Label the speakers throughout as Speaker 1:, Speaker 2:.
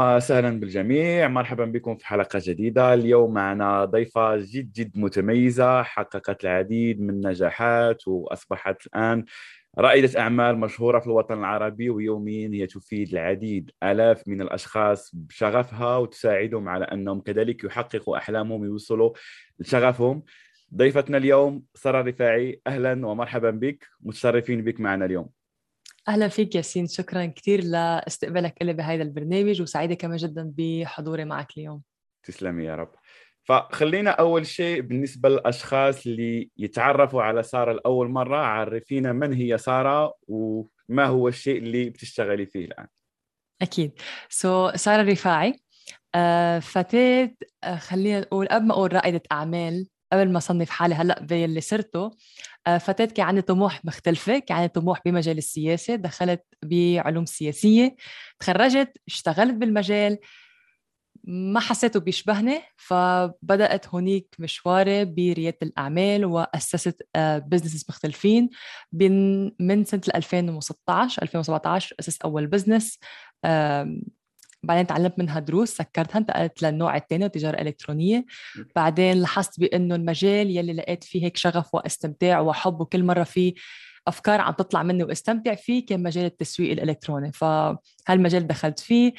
Speaker 1: وسهلا بالجميع. مرحبا بكم في حلقة جديدة. اليوم معنا ضيفة جد جد متميزة حققت العديد من النجاحات وأصبحت الآن رائدة أعمال مشهورة في الوطن العربي ويوميا هي تفيد العديد آلاف من الأشخاص بشغفها وتساعدهم على أنهم كذلك يحققوا أحلامهم ويوصلوا لشغفهم. ضيفتنا اليوم سارة رفاعي أهلا ومرحبا بك. متشرفين بك معنا اليوم.
Speaker 2: أهلا فيك ياسين شكرا كثير لاستقبالك لي بهذا البرنامج وسعيدة كمان جدا بحضوري معك اليوم.
Speaker 1: تسلمي يا رب. فخلينا أول شيء بالنسبة للأشخاص اللي يتعرفوا على سارة لأول مرة عرفينا من هي سارة وما هو الشيء اللي بتشتغلي فيه الآن.
Speaker 2: أكيد. سو so, سارة رفاعي فتاة آه خلينا نقول قبل ما أقول رائدة أعمال قبل ما أصنف حالي هلأ باللي صرته فتاة كان عندي طموح مختلفة كان عندي طموح بمجال السياسة دخلت بعلوم سياسية تخرجت اشتغلت بالمجال ما حسيته بيشبهني فبدأت هونيك مشواري بريادة الأعمال وأسست business آه، مختلفين. من سنة 2016 2017 أسست أول business بعدين تعلمت منها دروس سكرتها انتقلت للنوع الثاني التجاره الالكترونيه بعدين لاحظت بأنه المجال يلي لقيت فيه هيك شغف واستمتاع وحب وكل مرة في أفكار عم تطلع مني واستمتع فيه كان مجال التسويق الإلكتروني. فهالمجال دخلت فيه.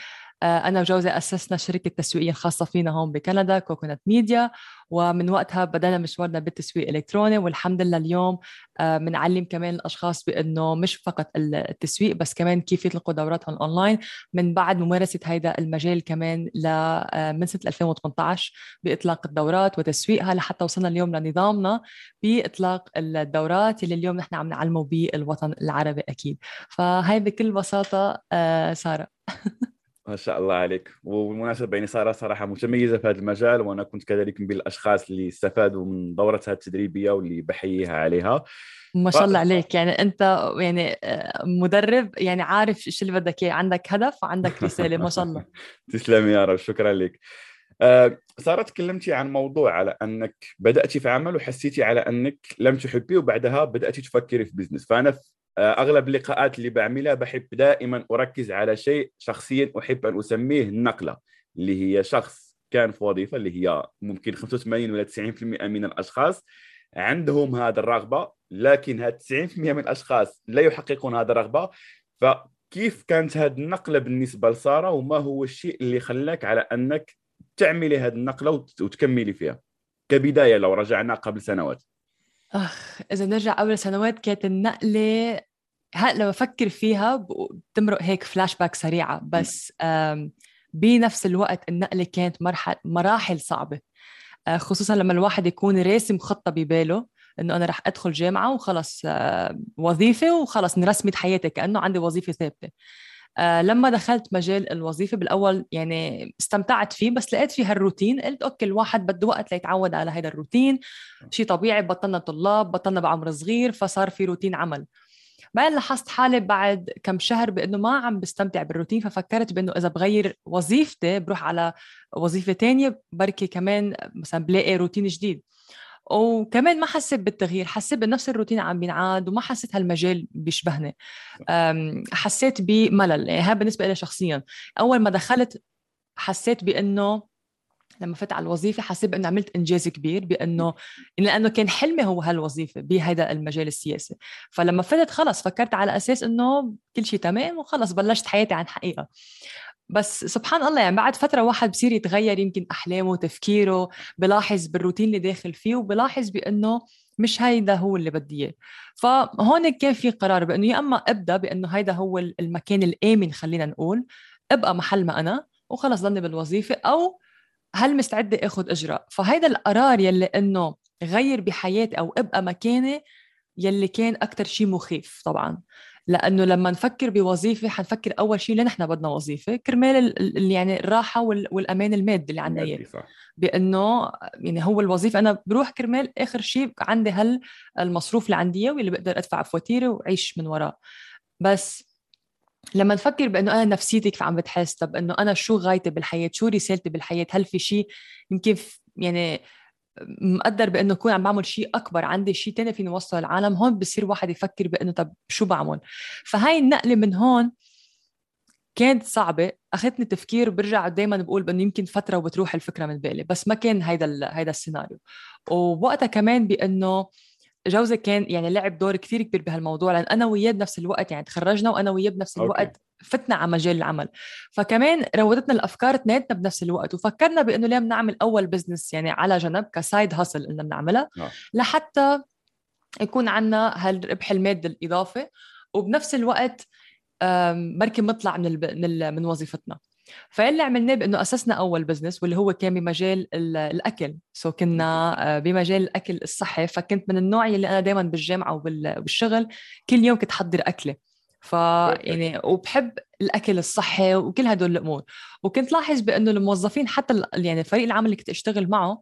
Speaker 2: آه، أنا وجوزي أسسنا شركة تسويقية خاصة فينا هون بكندا Coconut Media ومن وقتها بدأنا مشوارنا بالتسويق الإلكتروني والحمد لله اليوم بنعلم آه، كمان الأشخاص بأنه مش فقط التسويق بس كمان كيف يطلقوا دوراتهم اونلاين من بعد ممارسة هذا المجال كمان آه، من سنة 2018 بإطلاق الدورات وتسويقها لحتى وصلنا اليوم لنظامنا بإطلاق الدورات اللي اليوم نحن عم نعلمه بالوطن العربي أكيد. فهي بكل بساطة سارة.
Speaker 1: ما شاء الله عليك. وبالمناسبة يعني سارة صراحة متميزة في هذا المجال وأنا كنت كذلك من الأشخاص اللي استفادوا من دورتها التدريبية واللي بحييها عليها.
Speaker 2: ما شاء الله عليك. يعني أنت يعني آه، مدرب يعني عارف إيش اللي بدك إياه. عندك هدف وعندك رسالة. ما شاء الله.
Speaker 1: تسلمي يا رب. شكرا لك. آه، سارة تكلمتي عن موضوع على أنك بدأتي في عمل وحسيتي على أنك لم تحبيه وبعدها بدأتي تفكري في بزنس فأنا أغلب اللقاءات اللي بعملها بحب دائما أركز على شيء شخصيا أحب أن أسميه النقلة اللي هي شخص كان في وظيفة اللي هي ممكن 85 ولا 90% من الأشخاص. عندهم هذا الرغبة لكن هاد 90% من الأشخاص لا يحققون هذا الرغبة. فكيف كانت هذه النقلة بالنسبة لسارة وما هو الشيء اللي خلاك على أنك تعملي هذه النقلة وتكملي فيها؟ كبداية لو رجعنا قبل سنوات.
Speaker 2: أخ إذا نرجع أول سنوات كانت النقلة هلأ لما بفكر فيها بتمرق هيك فلاش باك سريعة بس بنفس الوقت النقلة كانت مرحل مراحل صعبة. آه، خصوصا لما الواحد يكون راسم خطة بباله إنه أنا رح أدخل جامعة وخلص وظيفة وخلص نرسمت حياتي كأنه عندي وظيفة ثابتة. آه لما دخلت مجال الوظيفة بالأول يعني استمتعت فيه بس لقيت فيه هالروتين قلت okay الواحد بده وقت ليتعود على هذا الروتين. شيء طبيعي بطلنا طلاب بطلنا بعمر صغير فصار في روتين عمل. بعدين لاحظت حالي بعد كم شهر بإنه ما عم بستمتع بالروتين ففكرت بإنه إذا بغير وظيفتي بروح على وظيفة تانية بركي كمان مثلا بلاقي روتين جديد. وكمان ما حسيت بالتغيير حسيت بنفس الروتين عم بينعاد وما حسيت هالمجال بيشبهني. حسيت بملل. يعني هذا بالنسبة لي شخصيا. أول ما دخلت حسيت بإنه لما فت على الوظيفة حسيت بأنه عملت إنجاز كبير بأنه لأنه كان حلمي هو هالوظيفة بهذا المجال السياسي. فلما فتت خلص فكرت على أساس أنه كل شيء تمام وخلص بلشت حياتي عن حقيقة. بس سبحان الله يعني بعد فترة واحد بصير يتغير يمكن أحلامه وتفكيره بلاحظ بالروتين اللي داخل فيه وبلاحظ بأنه مش هيدا هو اللي بدي إياه. فهون كان في قرار بأنه يا أما أبدأ بأنه هيدا هو المكان الآمن خلينا نقول أبقى محل ما أنا وخلص ضلني بالوظيفة أو هل مستعدة آخذ إجراء. فهيدا القرار يلي إنه غير بحياتي أو أبقى مكاني يلي كان أكثر شيء مخيف طبعا. لأنه لما نفكر بوظيفة حنفكر أول شيء ليه نحن بدنا وظيفة؟ كرمال يعني الراحة والأمان المادي اللي عندنا إياه. بأنه يعني هو الوظيفة أنا بروح كرمال آخر شيء عندي هل المصروف اللي عندي إياه واللي بقدر أدفع فواتيري وعيش من وراه. بس لما نفكر بأنه أنا نفسيتي كيف عم بتحس؟ طب إنه أنا شو غايتي بالحياة؟ شو رسالتي بالحياة؟ هل في شيء يمكن يعني مقدر بأنه أكون عم بعمل شيء أكبر عندي شيء تاني فيني اوصله للعالم هون بصير واحد يفكر بأنه طب شو بعمل؟ فهاي النقلة من هون كانت صعبة أخذتني تفكير برجع دايما بقول بأنه يمكن فترة وبتروح الفكرة من بالي بس ما كان هيدا هيدا السيناريو. ووقتها كمان بأنه جوزي كان يعني لعب دور كثير كبير بهالموضوع لأن أنا وياه بنفس الوقت يعني تخرجنا وأنا وياه بنفس الوقت okay. فتنا على مجال العمل فكمان راودتنا الأفكار اثنيناتنا بنفس الوقت وفكرنا بإنه ليه بنعمل أول business يعني على جنب ك side hustle إنه بنعملها آه. لحتى يكون عندنا هالربح المادي الإضافي وبنفس الوقت بركي مطلع من من وظيفتنا فاللي عملناه بإنه أسسنا أول business واللي هو كان بمجال الأكل. so كنا آه، بمجال الأكل الصحي. فكنت من النوع اللي أنا دائما بالجامعة وبالشغل كل يوم كنت حضر أكلة. ف يعني وبحب الأكل الصحي وكل هدول الأمور. وكنت لاحظ بإنه الموظفين حتى يعني فريق العمل اللي كنت أشتغل معه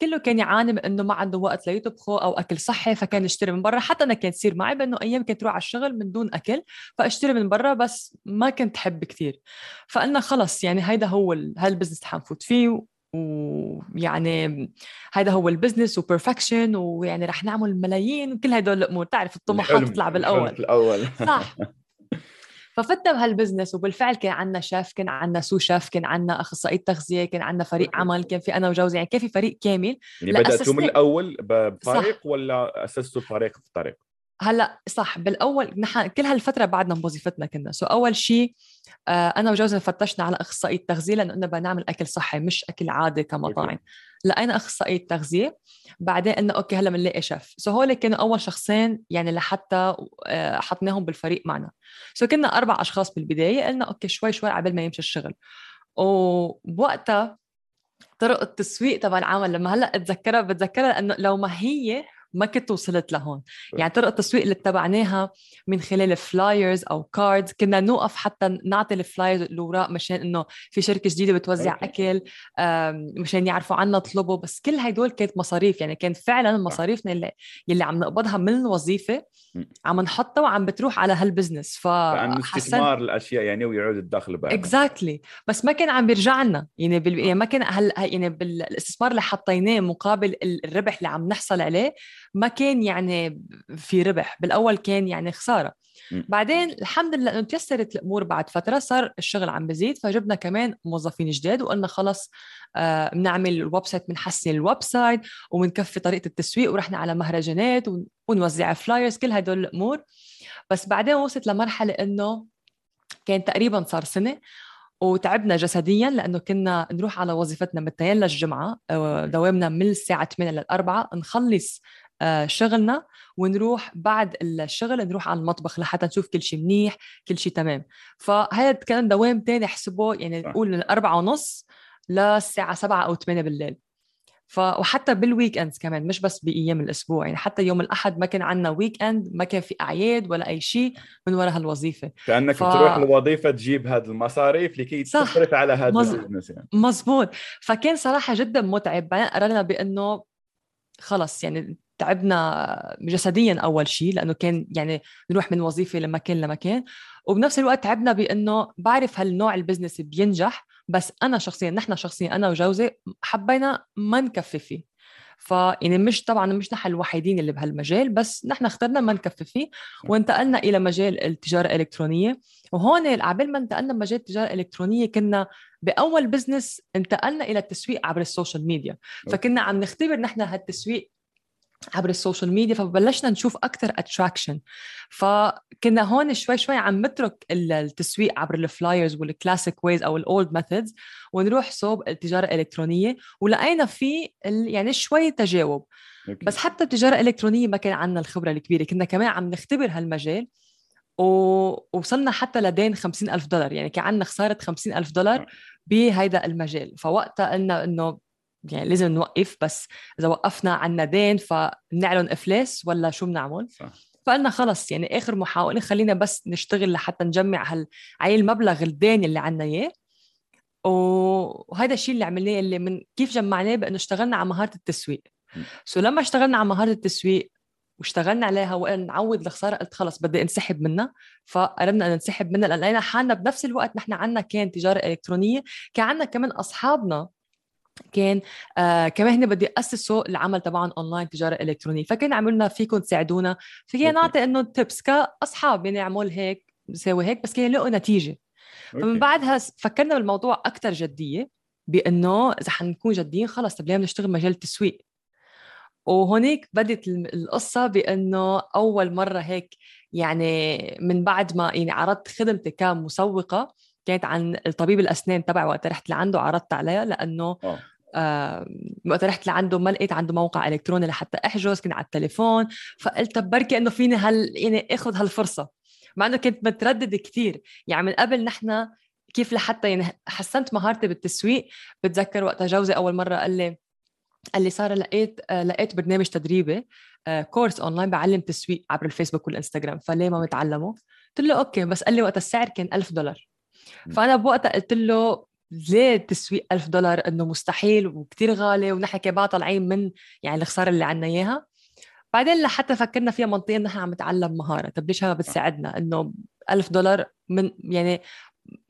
Speaker 2: كله كان يعاني من إنه ما عنده وقت ليطبخه أو أكل صحي فكان يشتري من برا. حتى أنا كانت تصير معي بإنه أيام كنت روح على الشغل من دون أكل فأشتري من برا بس ما كنت حب كثير. فقلنا خلص يعني هيدا هو هال business حنفوت فيه ويعني هذا هو ال business و perfection ويعني رح نعمل ملايين وكل هدول الأمور. تعرف الطموحات تطلع بالأول.
Speaker 1: الأول.
Speaker 2: صح. ففتنا بهال business وبالفعل كان عندنا شيف كان عندنا so شيف كان عندنا اخصائي تغذية كان عندنا فريق عمل كان في أنا وجوزي يعني كان في فريق كامل.
Speaker 1: يعني بداتوا من الأول بفريق ولا اسستوا الفريق في الطريق
Speaker 2: هلأ صح بالأول نحن كل هالفترة بعدنا بوظيفتنا كنا. so أول شيء آه أنا وجوزي فتشنا على اخصائي التغذيه لأنه بدنا بنعمل أكل صحي مش أكل عادي كمطاعم. لقينا أخصائي التغذية؟ بعدين قلنا okay هلأ بنلاقي شيف. so هول كانوا أول شخصين يعني لحتى آه حطناهم بالفريق معنا. so كنا أربع أشخاص بالبداية قلنا okay شوي شوي قبل ما يمشي الشغل. وبوقتها طرق التسويق تبع العمل لما هلأ اتذكرها بتذكرها لأنه لو ما هي ما كنت وصلت لهون. يعني طرق التسويق اللي اتبعناها من خلال flyers أو cards كنا نوقف حتى نعطي ال flyers الاوراق مشان إنه في شركة جديدة بتوزع. أكل مشان يعرفوا عنا طلبوا بس كل هدول كانت مصاريف. يعني كان فعلا مصاريفنا اللي يلي عم نقبضها من الوظيفة عم نحطها وعم بتروح على هال business
Speaker 1: ف استثمار الأشياء يعني ويعود الدخل
Speaker 2: بقى. exactly exactly. بس ما كان عم بيرجع لنا يعني بال... يعني ما كان هل... يعني بالإستثمار اللي حطيناه مقابل الربح اللي عم نحصل عليه ما كان يعني في ربح بالأول كان يعني خسارة. بعدين الحمد لله إنه تيسرت الأمور بعد فترة صار الشغل عم بزيد فجبنا كمان موظفين جداد وقلنا خلص آه بنعمل ال website بنحسن ال website وبنكفي طريقة التسويق ورحنا على مهرجانات ونوزع فلايرز كل هدول الأمور. بس بعدين وصلت لمرحلة إنه كان تقريبا صار سنة وتعبنا جسديا لأنه كنا نروح على وظيفتنا من التنين للجمعة آه، دوامنا من الساعة 8 لل 4 نخلص آه، شغلنا ونروح بعد الشغل نروح على المطبخ لحتى نشوف كل شيء منيح كل شيء تمام. فهذا كان دوام تاني أحسبه يعني نقول من أربعة ونص للساعة سبعة أو ثمانية بالليل. ف وحتى بال weekends كمان مش بس بأيام الأسبوع يعني حتى يوم الأحد ما كان عندنا weekend ما كان في أعياد ولا أي شيء من وراء هالوظيفة.
Speaker 1: كأنك ف... تروح الوظيفه تجيب هذه المصاريف لكي تصرف على هذا مز... ال business يعني.
Speaker 2: مزبوط. فكان صراحة جدا متعب. بعدين قررنا بأنه خلص يعني تعبنا جسديا أول شيء لأنه كان يعني نروح من وظيفة لمكان لمكان. وبنفس الوقت تعبنا بإنه بعرف هالنوع ال business بينجح بس أنا شخصيا نحن شخصيا أنا وجوزي حبينا ما نكفي فيه. فيعني مش طبعا مش نحن الوحيدين اللي بهالمجال بس نحن اخترنا ما نكفي فيه. وانتقلنا إلى مجال التجارة الإلكترونية. وهون قبل ما انتقلنا مجال التجارة الإلكترونية كنا بأول business انتقلنا إلى التسويق عبر ال social media. فكنا عم نختبر نحن هالتسويق عبر ال social media فبلشنا نشوف أكثر attraction فكنا هون شوي شوي عم نترك التسويق عبر ال flyers وال classic ways أو ال old methods ونروح صوب التجارة الإلكترونية ولقينا في يعني شوي تجاوب. okay. بس حتى التجارة الإلكترونية ما كان عندنا الخبرة الكبيرة. كنا كمان عم نختبر هالمجال ووصلنا حتى لدين 50 ألف دولار. يعني كان عندنا خسارة 50 ألف دولار بهيدا المجال. فوقتها قلنا إنه يعني لازم نوقف بس إذا وقفنا عنا دين فبنعلن إفلاس ولا شو بنعمل؟ صح. فقلنا خلص يعني آخر محاولة خلينا بس نشتغل لحتى نجمع هال المبلغ الدين اللي عنا إياه. وهذا الشيء اللي عملناه اللي من كيف جمعناه؟ بأنه اشتغلنا على مهارة التسويق. so لما اشتغلنا على مهارة التسويق واشتغلنا عليها وقلنا نعوض الخسارة قلت خلص بدي انسحب منها. فقررنا أن ننسحب منها لقينا حالنا بنفس الوقت نحن عنا كان تجارة إلكترونية كان عنا كمان أصحابنا كان آه كمان هن بده ياسسوا العمل تبعهم اونلاين تجارة إلكترونية. فكان عملنا فيكم تساعدونا. فكان نعطي إنه تيبس كأصحاب يعني اعمل هيك بساوي هيك بس كان يلاقوا نتيجة. فمن بعدها فكرنا بالموضوع أكثر جدية بإنه إذا حنكون جديين خلص طب ليه نشتغل مجال التسويق؟ وهونيك بدت القصة بأنه أول مرة هيك يعني من بعد ما يعني عرضت خدمتي كمسوقة كانت عن الطبيب الأسنان تبعي وقت رحت لعنده عرضت عليها لأنه أوه. آه وقت رحت لعنده ما لقيت عنده موقع إلكتروني لحتى أحجز كنت على التليفون. فقلت بركي إنه فيني هال يعني آخذ هالفرصة. مع إنه كنت متردد كثير يعني من قبل نحن كيف لحتى يعني حسنت مهارتي بالتسويق. بتذكر وقتها جوزي أول مرة قال لي قال لي سارة لقيت آه، لقيت برنامج تدريبي course آه، اونلاين بعلم تسويق عبر الفيسبوك والإنستغرام. فليه ما متعلمه؟ قلت له okay بس قال لي وقتها السعر كان ألف دولار. فأنا بوقتها قلت له ليه التسويق ألف دولار؟ إنه مستحيل وكتير غالي ونحن كمان طالعين من يعني الخسارة اللي عنا إياها. بعدين لحتى فكرنا فيها منطقيا نحن عم نتعلم مهارة. طب ليش هذا بتساعدنا؟ إنه ألف دولار من يعني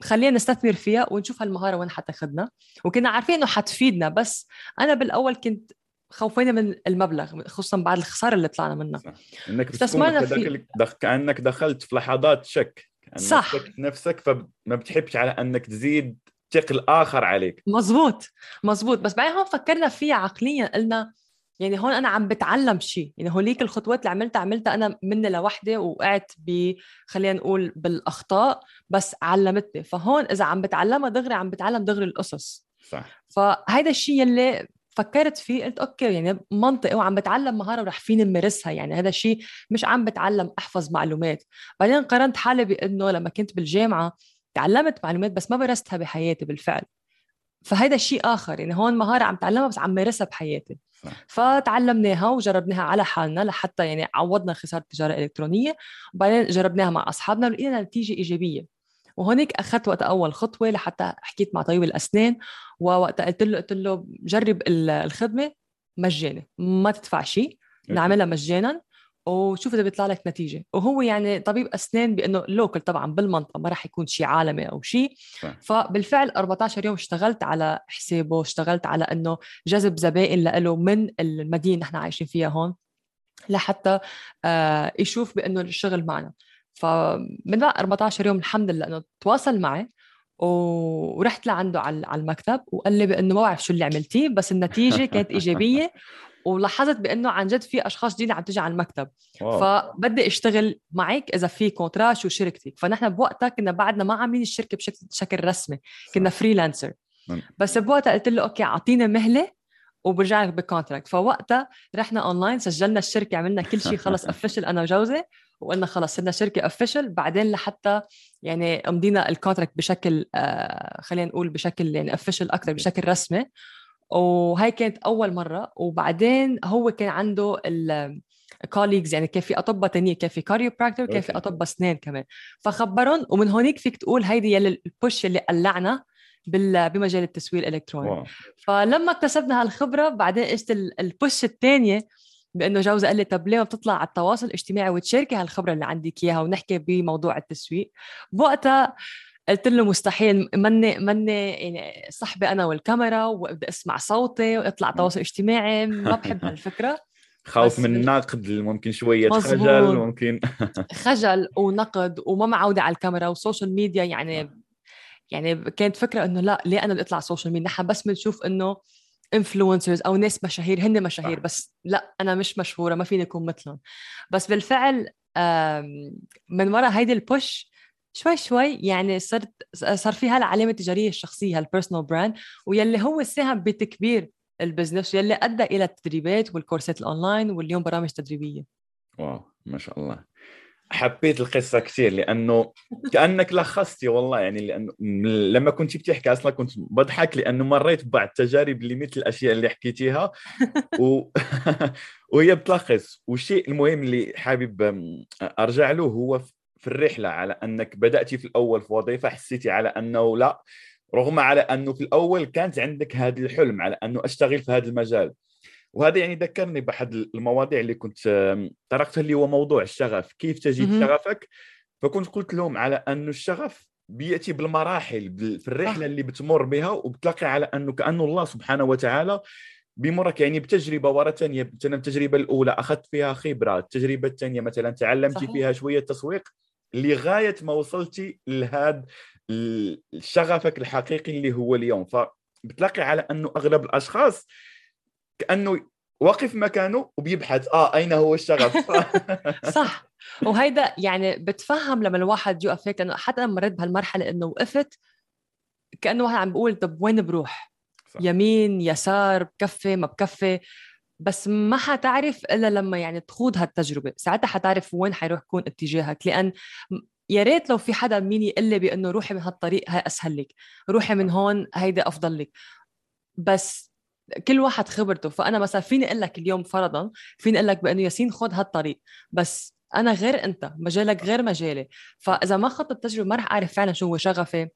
Speaker 2: خلينا نستثمر فيها ونشوف هالمهارة وين حتاخذنا وكنا عارفين إنه حتفيدنا بس أنا بالأول كنت خوفينا من المبلغ خصوصا بعد الخسارة اللي طلعنا منها.
Speaker 1: إنك استثمرنا في. كأنك دخلت في لحظات شك.
Speaker 2: صح.
Speaker 1: نفسك فما بتحبش على أنك تزيد ثقل آخر عليك.
Speaker 2: مزبوط مزبوط بس بعدين هون فكرنا فيها عقليا قلنا يعني هون أنا عم بتعلم شيء. يعني هوليك الخطوات اللي عملتها عملتها أنا مني لوحدي وقعت ب خلينا نقول بالأخطاء بس علمتني. فهون إذا عم بتعلمها دغري عم بتعلم دغري القصص.
Speaker 1: صح.
Speaker 2: فهيدا الشيء اللي فكرت فيه قلت أوكي يعني منطقي وعم بتعلم مهارة ورح فيني نمارسها يعني هذا الشيء مش عم بتعلم أحفظ معلومات. بعدين قارنت حالي بإنه لما كنت بالجامعة تعلمت معلومات بس ما مارستها بحياتي بالفعل. فهيدا شيء آخر يعني هون مهارة عم تعلمها بس عم مارسها بحياتي. فتعلمناها وجربناها على حالنا لحتى يعني عوضنا خسارة التجاره الالكترونيه وبعدين جربناها مع أصحابنا ولقينا نتيجة إيجابية. وهونيك اخذت وقت أول خطوة لحتى حكيت مع طبيب الأسنان ووقتها قلت له قلت له جرب الخدمة مجاني ما تدفع شيء نعملها مجانا وشوف إذا بيطلع لك نتيجة. وهو يعني طبيب أسنان بأنه لوكل طبعا بالمنطقة ما راح يكون شيء عالمي أو شيء. فبالفعل 14 يوم اشتغلت على حسابه اشتغلت على إنه جذب زبائن له من المدينة اللي نحن عايشين فيها هون لحتى آه يشوف بأنه الشغل معنا. فمن بعد 14 يوم الحمد لله إنه تواصل معي ورحت لعنده على المكتب وقال لي بأنه ما بعرف شو اللي عملتيه بس النتيجة كانت إيجابية ولاحظت بأنه عن جد في أشخاص جديدة عم تجي على المكتب. Wow. فبدي أشتغل معك إذا في contract شو شركتك. فنحن بوقتها كنا بعدنا ما عاملين الشركة بشكل شكل رسمي كنا freelancer بس بوقتها قلت له okay اعطينا مهلة وبرجع لك بال contract فوقتها رحنا اونلاين سجلنا الشركة عملنا كل شيء خلص official أنا وجوزي. وقلنا خلص صرنا شركة official بعدين لحتى يعني مضينا ال contract بشكل آه خلينا نقول بشكل يعني official أكثر بشكل رسمي. وهي كانت أول مرة. وبعدين هو كان عنده colleagues يعني كان في أطباء تانية كان في chiropractor كان في أطباء أسنان كمان. فخبرهم ومن هونيك فيك تقول هيدي يلي ال push اللي قلعنا بمجال التسويق الإلكتروني. Wow. فلما اكتسبنا هالخبرة بعدين اجت ال push الثانية بأنه جوزي قال لي طب ليه ما بتطلع على التواصل الاجتماعي وتشاركي هالخبرة اللي عندك إياها ونحكي بموضوع التسويق؟ بوقتها قلت له مستحيل مني مني يعني صاحبي أنا والكاميرا وأبدأ أسمع صوتي وأطلع تواصل اجتماعي ما بحب هالفكرة.
Speaker 1: خوف من النقد ممكن شوية خجل ممكن.
Speaker 2: خجل ونقد وما معودة على الكاميرا وال social media يعني يعني كانت فكرة إنه لا ليه أنا بدي أطلع social media؟ نحن بس بنشوف إنه influencers أو ناس مشاهير هن مشاهير بس لا أنا مش مشهورة ما فيني أكون مثلهم. بس بالفعل من وراء هيدي ال push شوي شوي يعني صرت صار في هالعلامة التجارية الشخصية هال personal brand ويلي هو ساهم بتكبير ال business يلي أدى إلى التدريبات والكورسات الاونلاين واليوم برامج تدريبية.
Speaker 1: Wow ما شاء الله. حبيت القصة كثير لأنه كأنك لخصتي والله يعني لأنه لما كنت بتحكي أصلا كنت بضحك لأنه مريت ببعض التجارب اللي مثل الأشياء اللي حكيتيها. و... وهي بتلخص. والشيء المهم اللي حابب أرجع له هو في الرحلة على أنك بدأتي في الأول في وظيفة حسيتي على أنه لا رغم على أنه في الأول كانت عندك هذا الحلم على أنه أشتغل في هذا المجال. وهذا يعني ذكرني بأحد المواضيع اللي كنت طرقتها اللي هو موضوع الشغف. كيف تجد شغفك؟ فكنت قلت لهم على انه الشغف بيأتي بالمراحل في الرحلة اللي بتمر بها وبتلاقي على أنه كانه الله سبحانه وتعالى بمرك يعني بتجربة ورا ثانية مثلا التجربة الأولى أخذت فيها خبرة التجربة الثانية مثلا تعلمتي فيها شوية تسويق لغاية ما وصلتي لهذا شغفك الحقيقي اللي هو اليوم. فبتلاقي على أنه أغلب الأشخاص كأنه واقف مكانه وبيبحث. آه أين هو الشغف؟
Speaker 2: صح. وهيدا يعني بتفهم لما الواحد يوقف هيك لأنه حتى لما مريت بهالمرحلة إنه وقفت كأنه واحد عم بيقول طب وين بروح؟ صح. يمين يسار بكفي ما بكفي. بس ما حتعرف إلا لما يعني تخوض هالتجربة. ساعتها حتعرف وين حيروح يكون اتجاهك. لأن يا ريت لو في حدا مين يقول لي بأنه روحي من هالطريق هاي أسهل لك. روحي من هون هيدا أفضل لك. بس كل واحد خبرته. فأنا مثلا فيني أقول لك اليوم فرضا فيني أقول لك بأنه ياسين خذ هالطريق. بس أنا غير أنت مجالك غير مجالي. فإذا ما خضت التجربه ما رح أعرف فعلا شو هو شغفي.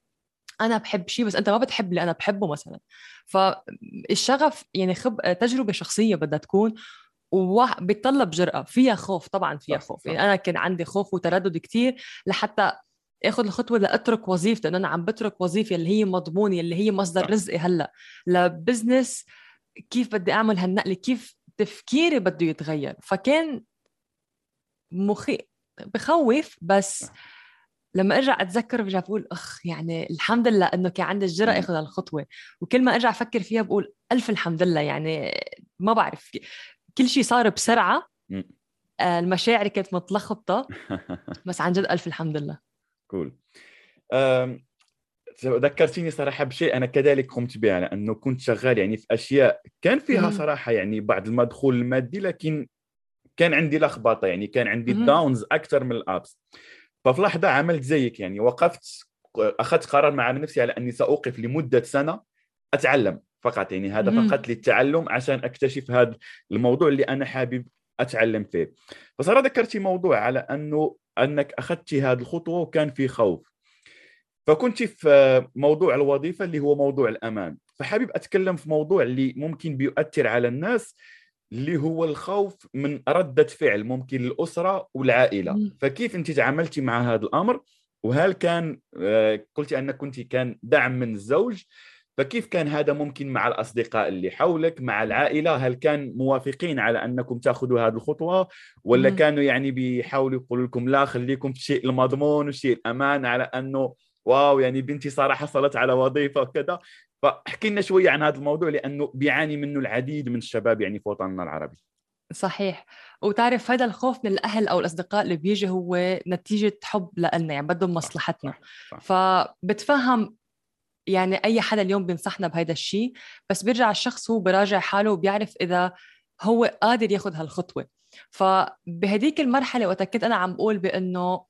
Speaker 2: أنا بحب شيء بس أنت ما بتحب اللي أنا بحبه مثلا. فالشغف يعني خب تجربة شخصية بدها تكون وبيتطلب جرأة. فيها خوف طبعا فيها خوف. يعني أنا كان عندي خوف وتردد كتير لحتى اخذ الخطوة لاترك وظيفتي انه أنا عم بترك وظيفة اللي هي مضموني اللي هي مصدر رزقي هلأ. لبزنس كيف بدي أعمل هالنقلة؟ كيف تفكيري بده يتغير؟ فكان مخي بخوف بس لما أرجع أتذكر برجع بقول أخ يعني الحمد لله إنه كان عندي الجرأة اخذ هالخطوة. وكل ما أرجع أفكر فيها بقول ألف الحمد لله. يعني ما بعرف كل شيء صار بسرعة. آه، المشاعر كانت متلخبطة. بس عن جد ألف الحمد لله.
Speaker 1: كول. ذكرتيني صراحة بشيء أنا كذلك قمت به لأنه كنت شغال يعني في أشياء كان فيها صراحة يعني بعض المدخول المادي لكن كان عندي لخبطة يعني كان عندي داونز أكثر من الابس ففي لحظه عملت زيك يعني وقفت أخذت قرار مع نفسي على أني سأوقف لمدة سنة أتعلم فقط يعني هذا فقط للتعلم عشان أكتشف هذا الموضوع اللي أنا حابب اتعلم فيه فصار ذكرتي موضوع على أنه أنك اخذتي هذه الخطوة وكان في خوف. فكنت في موضوع الوظيفة اللي هو موضوع الأمان. فحابب أتكلم في موضوع اللي ممكن بيؤثر على الناس اللي هو الخوف من ردة فعل ممكن الأسرة والعائلة. فكيف أنت تعاملتي مع هذا الأمر؟ وهل كان آه، قلتي أنك كنت كان دعم من الزوج فكيف كان هذا ممكن مع الأصدقاء اللي حولك مع العائلة هل كان موافقين على أنكم تأخذوا هذه الخطوة ولا مم. كانوا يعني بيحاولوا يقولوا لكم لا خليكم في الشيء المضمون والشيء الأمان على أنه واو يعني بنتي صار حصلت على وظيفة وكذا فاحكي لنا شوية عن هذا الموضوع لأنه بيعاني منه العديد من الشباب يعني في وطننا العربي
Speaker 2: صحيح وتعرف هذا الخوف من الأهل أو الأصدقاء اللي بيجي هو نتيجة حب لنا يعني بدهم مصلحتنا صح. صح. فبتفهم يعني أي حدا اليوم بينصحنا بهذا الشيء بس بيرجع الشخص هو براجع حاله وبيعرف إذا هو قادر ياخذ هالخطوة. فبهديك المرحلة وقت كنت أنا عم بقول بأنه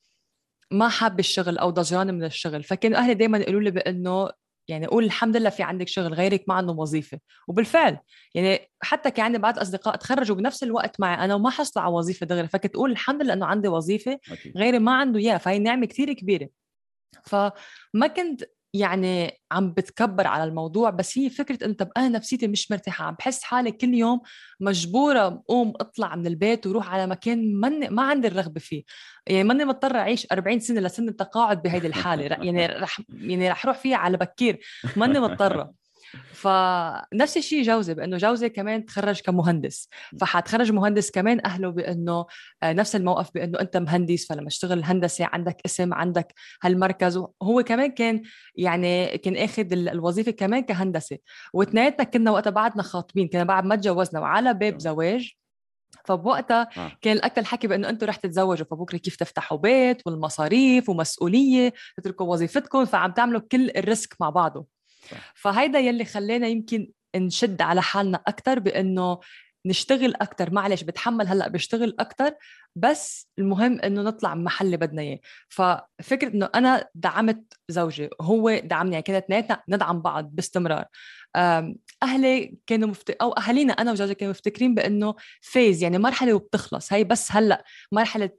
Speaker 2: ما حاب الشغل أو ضجران من الشغل. فكانوا أهلي دائما يقولوا لي بأنه يعني قول الحمد لله في عندك شغل غيرك ما عنده وظيفة. وبالفعل يعني حتى كان عندي بعض اصدقاء تخرجوا بنفس الوقت معي أنا وما حصلوا على وظيفة دغري. فكنت أقول الحمد لله إنه عندي وظيفة غيري ما عنده إياها. فهي نعمة كثير كبيرة. فما كنت يعني عم بتكبر على الموضوع بس هي فكرة انت أنا نفسيتي مش مرتاحة عم بحس حالي كل يوم مجبورة قوم أطلع من البيت وروح على مكان من ما عندي الرغبة فيه. يعني ماني مضطرة أعيش 40 سنة لسن التقاعد بهيدي الحالة يعني رح يعني رح أروح فيها على بكير. ماني مضطرة. فنفس الشيء جوزي بأنه جوزي كمان تخرج كمهندس. فحتخرج مهندس كمان أهله بأنه آه، نفس الموقف بأنه أنت مهندس فلما تشتغل الهندسه عندك اسم عندك هالمركز. وهو كمان كان يعني كان آخذ الوظيفة كمان كهندسة. وإثنيناتنا كنا وقتها بعدنا خاطبين كنا بعد ما تجوزنا وعلى باب زواج. فبوقتها آه. كان الاكثر حكي بأنه أنتم رح تتزوجوا فبكرة كيف تفتحوا بيت والمصاريف ومسؤولية تتركوا وظيفتكم فعم تعملوا كل الريسك مع بعضه. فهيدا يلي خلينا يمكن نشد على حالنا أكثر بإنه نشتغل أكثر معلش بتحمل هلأ بشتغل أكثر بس المهم إنه نطلع محل اللي بدنا إياه. ففكرة إنه أنا دعمت زوجي هو دعمني يعني كنا اثنيناتنا ندعم بعض باستمرار. أهلي كانوا مفت... أو أهالينا أنا وزوجي كانوا مفتكرين بإنه فيز يعني مرحلة وبتخلص. هي بس هلأ مرحلة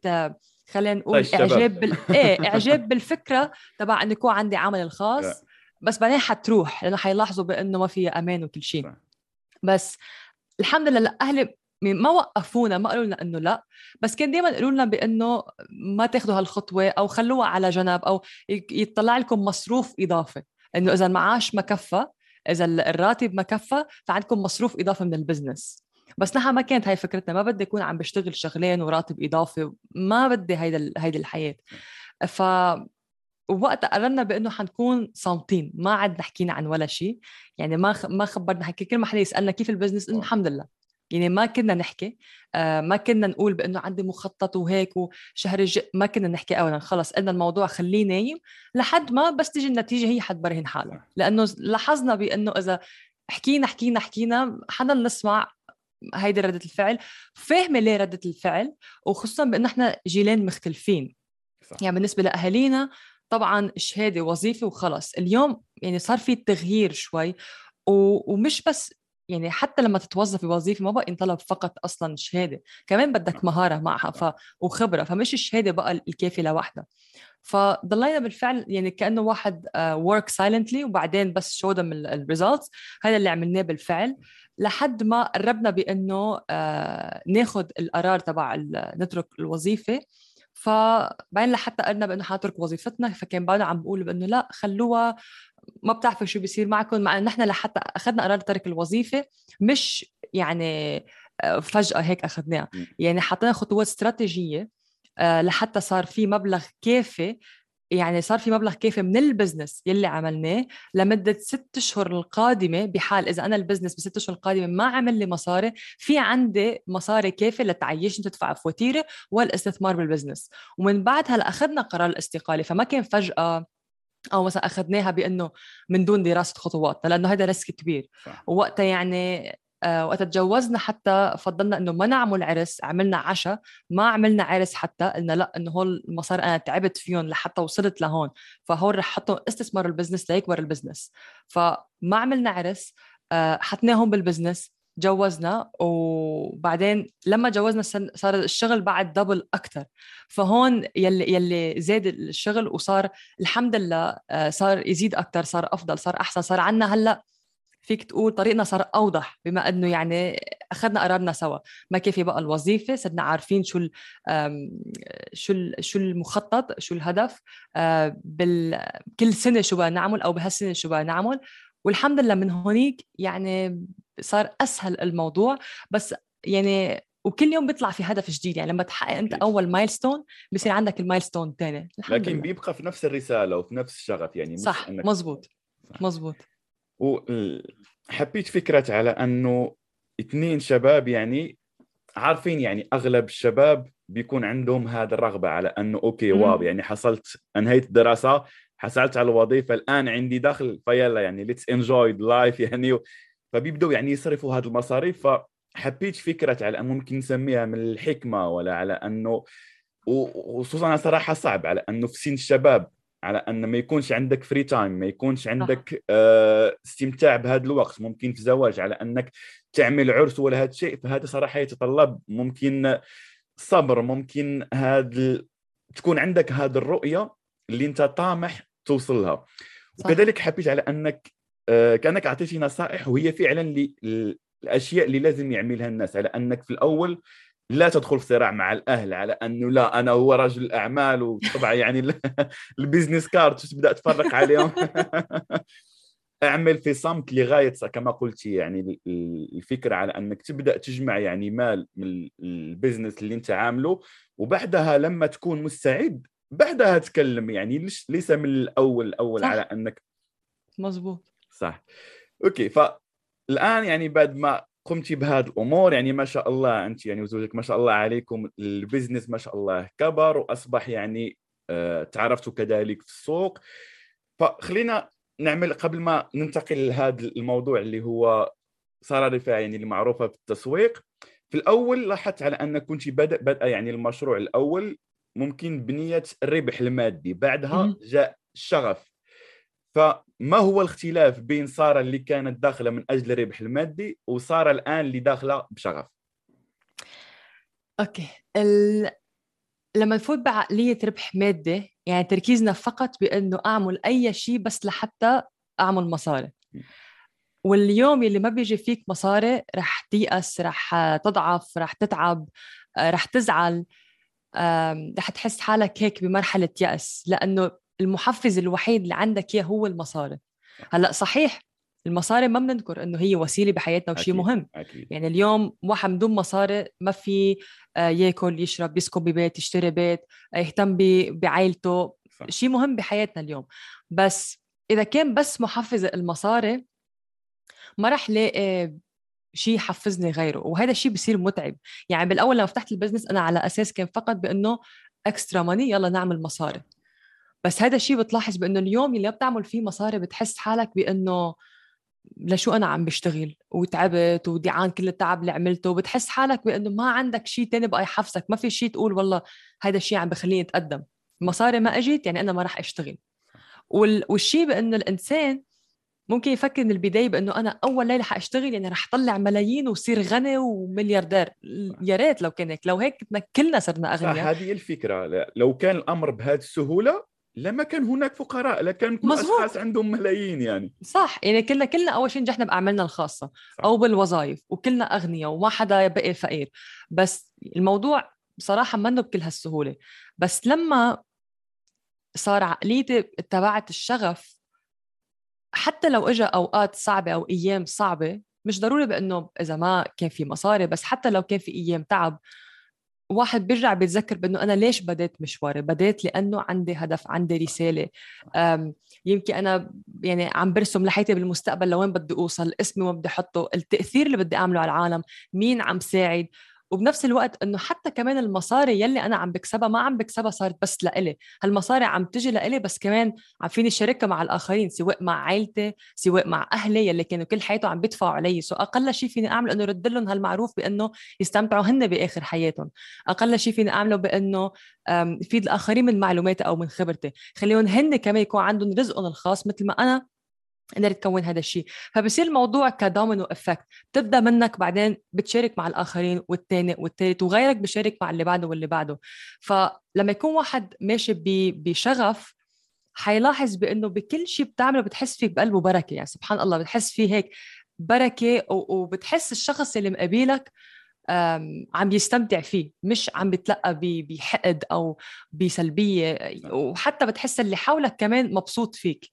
Speaker 2: خلينا نقول طيب إعجاب بال... إيه إعجاب بالفكرة تبع انه يكون عندي عمل الخاص. بس بعدين حتروح لأنه حيلاحظوا بأنه ما فيها أمان وكل شيء. بس الحمد لله أهلي ما وقفونا ما قالوا لنا إنه لأ. بس كان دائما يقولوا لنا بأنه ما تاخذوا هالخطوة أو خلوها على جنب أو يطلع لكم مصروف اضافي إنه إذا المعاش ما كفى إذا الراتب ما كفى فعندكم مصروف اضافي من البزنس. بس نحن ما كانت هاي فكرتنا ما بدي أكون عم بشتغل شغلين وراتب إضافي ما بدي هيدا هيدي الحياة. ف ووقتها قررنا بأنه حنكون صامتين ما عاد حكينا عن ولا شيء يعني ما ما خبرنا حكي كل ما حدا يسألنا كيف البزنس إنه الحمد لله. يعني ما كنا نحكي آه ما كنا نقول بأنه عندي مخطط وهيك وشهر الجاي ما كنا نحكي ابدا خلص قلنا الموضوع خليه نايم لحد ما بس تيجي النتيجة هي حتبرهن حالها. لأنه لاحظنا بأنه إذا حكينا حكينا حكينا حدا نسمع هيدي ردة الفعل فاهمة ليه ردة الفعل وخصوصا بأنه إحنا جيلين مختلفين. صح. يعني بالنسبة لأهالينا طبعا شهادة وظيفة وخلص. اليوم يعني صار في تغيير شوي ومش بس يعني حتى لما تتوظف بوظيفة ما بقى ينطلب فقط أصلا شهادة كمان بدك مهارة معها ف... وخبرة فمش الشهادة بقى الكافية لوحدها. فضلينا بالفعل يعني كأنه واحد work uh, silently وبعدين بس show them ال results هذا اللي عملناه بالفعل. لحد ما قربنا بأنه uh, ناخذ القرار تبع نترك الوظيفة. فبعدين لحتى قلنا بأنه حنترك وظيفتنا فكان بعدنا عم بقول بأنه لا خلوها ما بتعرفوا شو بيصير معكم مع إنه نحن لحتى أخذنا قرار ترك الوظيفة مش يعني آه، فجأة هيك أخذناها. يعني حطينا خطوات استراتيجية آه، لحتى صار في مبلغ كافي يعني صار في مبلغ كافي من ال business يلي عملناه لمدة ست أشهر القادمة بحال إذا أنا ال business بست أشهر القادمة ما عمل لي مصاري في عندي مصاري كافي لتعيشني تدفع فواتيري والاستثمار بال business. ومن بعد هلا أخذنا قرار الاستقالة فما كان فجأة أو مثلا أخذناها بإنه من دون دراسة خطواتنا لأنه هذا risk كبير. ووقتها يعني وقت تجوزنا حتى فضلنا إنه ما نعمل عرس عملنا عشاء ما عملنا عرس حتى قلنا لا إنه هول المصاري أنا تعبت فيهم لحتى وصلت لهون. فهول رح حطهم استثمار ال business ليكبر ال business. فما عملنا عرس آه، حطناهم بال business جوزنا. وبعدين لما جوزنا صار الشغل بعد double أكثر فهون يلي يلي زاد الشغل وصار الحمد لله آه، صار يزيد أكثر صار أفضل صار أحسن صار عندنا هلأ فيك تقول طريقنا صار أوضح بما إنه يعني أخذنا قرارنا سوا. ما كافي بقى الوظيفة؟ صرنا عارفين شو ال شو ال شو المخطط شو الهدف آه، بال كل سنة شو بدنا نعمل أو بهالسنة شو بدنا نعمل. والحمد لله من هونيك يعني صار أسهل الموضوع. بس يعني وكل يوم بيطلع في هدف جديد. يعني لما تحقق أنت أول milestone بصير عندك ال milestone الثاني
Speaker 1: لكن لله. بيبقى في نفس الرسالة وفي نفس الشغف يعني
Speaker 2: صح مزبوط. مزبوط.
Speaker 1: وحبيت فكرة على أنه اثنين شباب يعني عارفين يعني أغلب الشباب بيكون عندهم هذا الرغبة على أنه okay wow يعني حصلت أنهيت الدراسة حصلت على الوظيفة الآن عندي دخل فيلا يعني let's enjoy life يعني. فبيبدوا يعني يصرفوا هذه المصاريف. فحبيت فكرة على أنه ممكن نسميها من الحكمة ولا على أنه وخصوصا صراحة صعب على أنه في سن الشباب على أن ما يكونش عندك free time ما يكونش عندك آه استمتاع بهذا الوقت. ممكن في زواج على أنك تعمل عرس ولا هذا الشيء فهذا صراحة يتطلب ممكن صبر ممكن هذا تكون عندك هذه الرؤية اللي أنت طامح توصل لها صح. وكذلك حبيت على أنك آه كأنك اعطيتي نصائح وهي فعلا الأشياء اللي لازم يعملها الناس. على أنك في الأول لا تدخل في صراع مع الأهل على أنه لا أنا هو رجل أعمال وطبعا يعني ال business card تبدأ تفرق عليهم؟ أعمل في صمت لغاية كما قلت يعني الفكرة على أنك تبدأ تجمع يعني مال من ال business اللي أنت عامله وبعدها لما تكون مستعد بعدها تكلم يعني ليس من الأول الأول صح. على أنك
Speaker 2: مزبوط
Speaker 1: صح. okay فالآن يعني بعد ما قمتي بهذه الأمور يعني ما شاء الله أنت يعني وزوجك ما شاء الله عليكم ال business ما شاء الله كبر وأصبح يعني آه، تعرفتوا كذلك في السوق. فخلينا نعمل قبل ما ننتقل لهذا الموضوع اللي هو ساره رفاعي يعني اللي معروفه في التسويق في الأول لاحظت على أن كنت بدا بدا يعني المشروع الأول ممكن بنية الربح المادي بعدها جاء الشغف. فما هو الاختلاف بين سارة اللي كانت داخلة من أجل الربح المادي وسارة الآن اللي داخلة بشغف؟
Speaker 2: أوكي. ال... لما نفوت بعقلية ربح مادي يعني تركيزنا فقط بأنه أعمل أي شيء بس لحتى أعمل مصاري. واليوم اللي ما بيجي فيك مصاري رح تيأس رح تضعف رح تتعب رح تزعل رح تحس حالك هيك بمرحلة يأس. لأنه المحفز الوحيد اللي عندك إياه هو المصاري. هلأ صحيح المصاري ما بننكر إنه هي وسيلة بحياتنا وشيء مهم.
Speaker 1: أكيد.
Speaker 2: يعني اليوم واحد من دون مصاري ما في آه، يأكل يشرب يسكن ببيت يشتري بيت آه، يهتم بعائلته شيء مهم بحياتنا اليوم. بس إذا كان بس محفز المصاري ما رح لاقي شيء يحفزني غيره وهذا الشيء بصير متعب. يعني بالأول لما فتحت ال business أنا على أساس كان فقط بإنه extra money يلا نعمل مصاري. بس هذا الشيء بتلاحظ بأنه اليوم اللي بتعمل فيه مصاري بتحس حالك بأنه لشو أنا عم بشتغل؟ وتعبت وضيعان كل التعب اللي عملته وبتحس حالك بأنه ما عندك شيء تاني بقى يحفزك ما في شيء تقول والله هذا الشيء عم بخليني أتقدم. المصاري ما إجت يعني أنا ما راح أشتغل. والشيء بأنه الإنسان ممكن يفكر من البداية بأنه أنا أول ليلة حأشتغل يعني رح طلع ملايين وصير غني وملياردير. يا ريت لو كان هيك لو هيك كلنا صرنا أغنياء.
Speaker 1: هذه الفكرة. لو كان الأمر بهذه السهولة لما كان هناك فقراء لكان كل مزبوط. اشخاص عندهم ملايين يعني
Speaker 2: صح يعني كلنا كلنا أول شيء نجحنا بأعمالنا الخاصة صح. أو بالوظائف وكلنا أغنياء وما حدا بقي فقير بس الموضوع بصراحه منه بكل هالسهولة بس لما صار عقليتي اتبعت الشغف حتى لو اجى أوقات صعبة أو أيام صعبة مش ضروري بإنه إذا ما كان في مصاري بس حتى لو كان في أيام تعب واحد بيرجع بيتذكر بأنه أنا ليش بديت مشواري؟ بديت لأنه عندي هدف عندي رسالة. يمكن أنا يعني عم برسم لحياتي بالمستقبل لوين بدي أوصل اسمي وين بدي أحطه التأثير اللي بدي أعمله على العالم مين عم ساعد؟ وبنفس الوقت إنه حتى كمان المصاري يلي أنا عم بكسبها ما عم بكسبها صارت بس لإلي. هالمصاري عم تجي لإلي بس كمان عم فيني شاركها مع الآخرين سواء مع عائلتي سواء مع أهلي يلي كانوا كل حياتهم عم بيدفعوا علي. سو أقل شيء فيني أعمله إنه رد لهم هالمعروف بإنه يستمتعوا هن بآخر حياتهم. أقل شيء فيني أعمله بإنه فيد الآخرين من معلوماتي أو من خبرتي. خليهم هن كمان يكون عندهم رزقهم الخاص مثل ما أنا قدرت تكون هذا الشيء. فبصير الموضوع ك domino effect. بتبدأ منك بعدين بتشارك مع الآخرين والثاني والثالث وغيرك بشارك مع اللي بعده واللي بعده. فلما يكون واحد ماشي بشغف حيلاحظ بإنه بكل شيء بتعمله بتحس فيه بقلبه بركة. يعني سبحان الله بتحس فيه هيك بركة وبتحس الشخص اللي مقابلك عم يستمتع فيه. مش عم بتلقى بحقد أو بسلبية. وحتى بتحس اللي حولك كمان مبسوط فيك.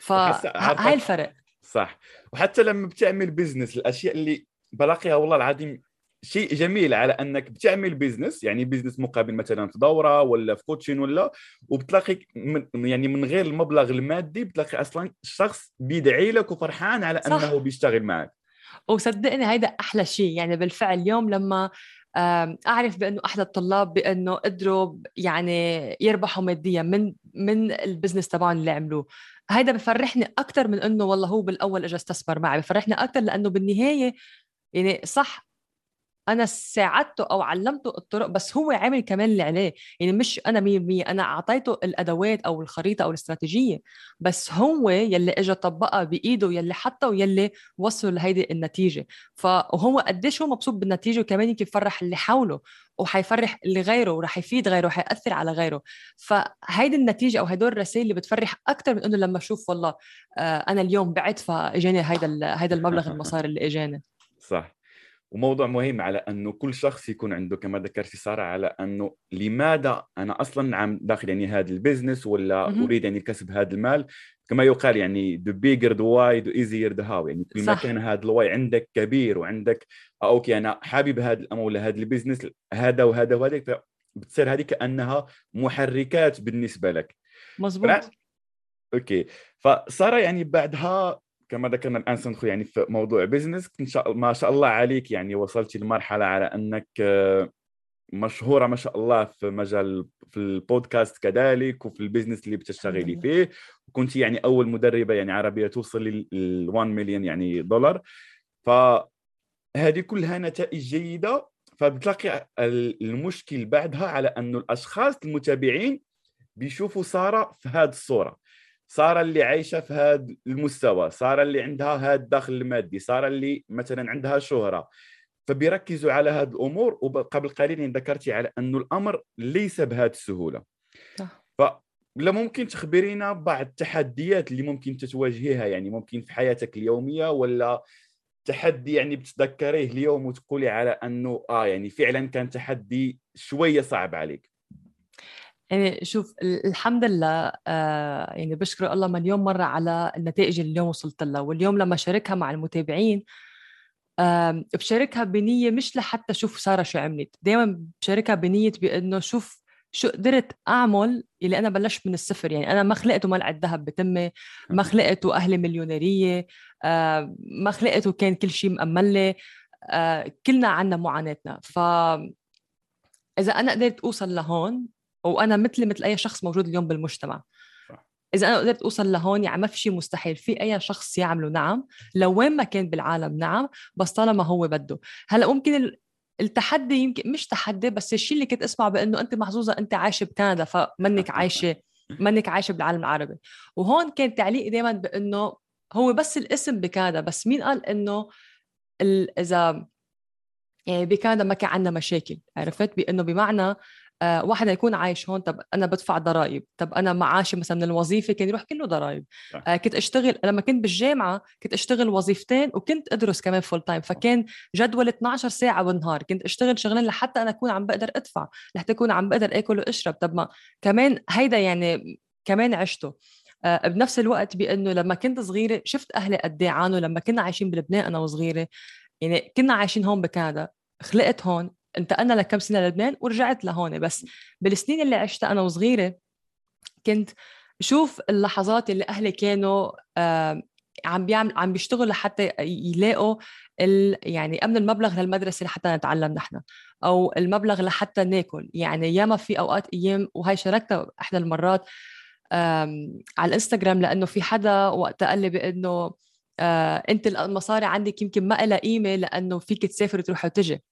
Speaker 2: فهاي الفرق.
Speaker 1: صح. وحتى لما بتعمل business الأشياء اللي بلاقيها والله العظيم شيء جميل على أنك بتعمل business يعني business مقابل مثلا في دوره ولا في coaching ولا وبتلاقي من يعني من غير المبلغ المادي بتلاقي أصلا الشخص بيدعي لك وفرحان على صح. أنه بيشتغل معك.
Speaker 2: وصدقني هيدا أحلى شيء. يعني بالفعل اليوم لما أعرف بأنه أحد الطلاب بأنه قدروا يعني يربحوا ماديا من من البزنس تبعهم اللي عملوه. هيدا بفرحني أكثر من إنه والله هو بالأول اجى استثمر معي بفرحني أكثر لأنه بالنهاية يعني صح أنا ساعدته أو علمته الطرق بس هو عامل كمان اللي عليه يعني مش أنا 100% أنا أعطيته الأدوات أو الخريطة أو الاستراتيجية بس هو يلي اجى طبقها بإيده يلي حطها ويلي وصل لهيدي النتيجة. فهو قديش هو مبسوط بالنتيجة وكمان يمكن يفرح اللي حوله وحيفرح اللي غيره وراح يفيد غيره وحيأثر على غيره. فهيدي النتيجة أو هدول الرسائل اللي بتفرح أكثر من إنه لما أشوف والله آه، أنا اليوم بعت فإجاني هيدا هيدا المبلغ المصاري اللي إجاني.
Speaker 1: صح. وموضوع مهم على أنه كل شخص يكون عنده كما ذكرتي سارة على أنه لماذا أنا أصلا عم داخل يعني هذا البزنس ولا م-م. أريد يعني كسب هذا المال؟ كما يقال يعني the bigger the why the easier the how. يعني كل ما كان هذا ال why عندك كبير وعندك okay أنا حابب هذا الأمر ولا هذا ال business هذا وهذا وهذا بتصير هذه كانها محركات بالنسبة لك.
Speaker 2: مزبوط
Speaker 1: okay. فسارة يعني بعدها كما ذكرنا الآن سندخل يعني في موضوع business إن شاء ما شاء الله عليك يعني وصلتي لمرحله على أنك آه، مشهورة ما شاء الله في مجال في البودكاست كذلك وفي ال business اللي بتشتغلي فيه. وكنت يعني أول مدربة يعني عربية توصل لل 1 مليون يعني دولار. فهذه كلها نتائج جيدة. فبتلاقي المشكل بعدها على انه الأشخاص المتابعين بيشوفوا سارة في هذه الصورة. ساره اللي عايشه في هذا المستوى ساره اللي عندها هذا الدخل المادي ساره اللي مثلا عندها شهرة. فبيركزوا على هذه الأمور وقبل قليل ذكرتي على انه الأمر ليس بهذه السهولة. صح. لا ممكن تخبرينا بعض التحديات اللي ممكن تتواجهيها يعني ممكن في حياتك اليومية ولا تحدي يعني بتتذكريه اليوم وتقولي على أنه آه يعني فعلا كان تحدي شوية صعب عليك.
Speaker 2: يعني شوف الحمد لله آه يعني بشكر الله مليون مرة على النتائج اللي اليوم وصلت لها. واليوم لما شاركها مع المتابعين آه بشاركها بنية مش لحتى شوف سارة شو عملت. دائما بشاركها بنية بأنه شوف شو قدرت أعمل اللي أنا بلشت من الصفر. يعني أنا ما خلقت وملعقه ذهب بتمي ما خلقت واهلي مليونيرية آه ما خلقت وكان كل شيء مأمل آه كلنا عنا معاناتنا. ف إذا أنا قدرت أوصل لهون وأنا مثلي مثل أي شخص موجود اليوم بالمجتمع. إذا أنا قدرت أوصل لهون يعني ما في شيء مستحيل. في أي شخص يعمله نعم. لو وين ما كان بالعالم نعم بس طالما هو بده. هلأ ممكن التحدي يمكن مش تحدي بس الشيء اللي كنت أسمعه بأنه أنت محظوظة أنت عايشة بكندا فمنك عايشه منك عايشة بالعالم العربي. وهون كان تعليقي دائما بأنه هو بس الاسم بكندا بس مين قال إنه اذا يعني بكندا ما كان عندنا مشاكل عرفت؟ بأنه بمعنى آه واحد يكون عايش هون طب أنا بدفع ضرائب طب أنا معاشي مثلا من الوظيفة كان يروح كله ضرائب. آه كنت أشتغل لما كنت بالجامعة كنت أشتغل وظيفتين وكنت أدرس كمان full time فكان جدول 12 ساعة بالنهار كنت أشتغل شغلين لحتى أنا أكون عم بقدر أدفع لحتى أكون عم بقدر آكل وأشرب. طب ما كمان هيدا يعني كمان عشته. آه بنفس الوقت بأنه لما كنت صغيرة شفت أهلي قد إيه عانوا لما كنا عايشين بلبنان أنا وصغيرة. يعني كنا عايشين هون بكندا خلقت هون انتقلنا لكم سنة للبنان ورجعت لهون. بس بالسنين اللي عشتها أنا وصغيرة كنت شوف اللحظات اللي أهلي كانوا آه عم بيعمل عم بيشتغلوا لحتى يلاقوا ال... يعني أمن المبلغ للمدرسة لحتى نتعلم نحن أو المبلغ لحتى ناكل. يعني ياما في أوقات أيام وهي شاركتها إحدى المرات على الإنستغرام لأنه في حدا وقتها قال لي بأنه آه انت المصاري عندك يمكن ما لها قيمة لأنه فيك تسافر وتروح وتجي.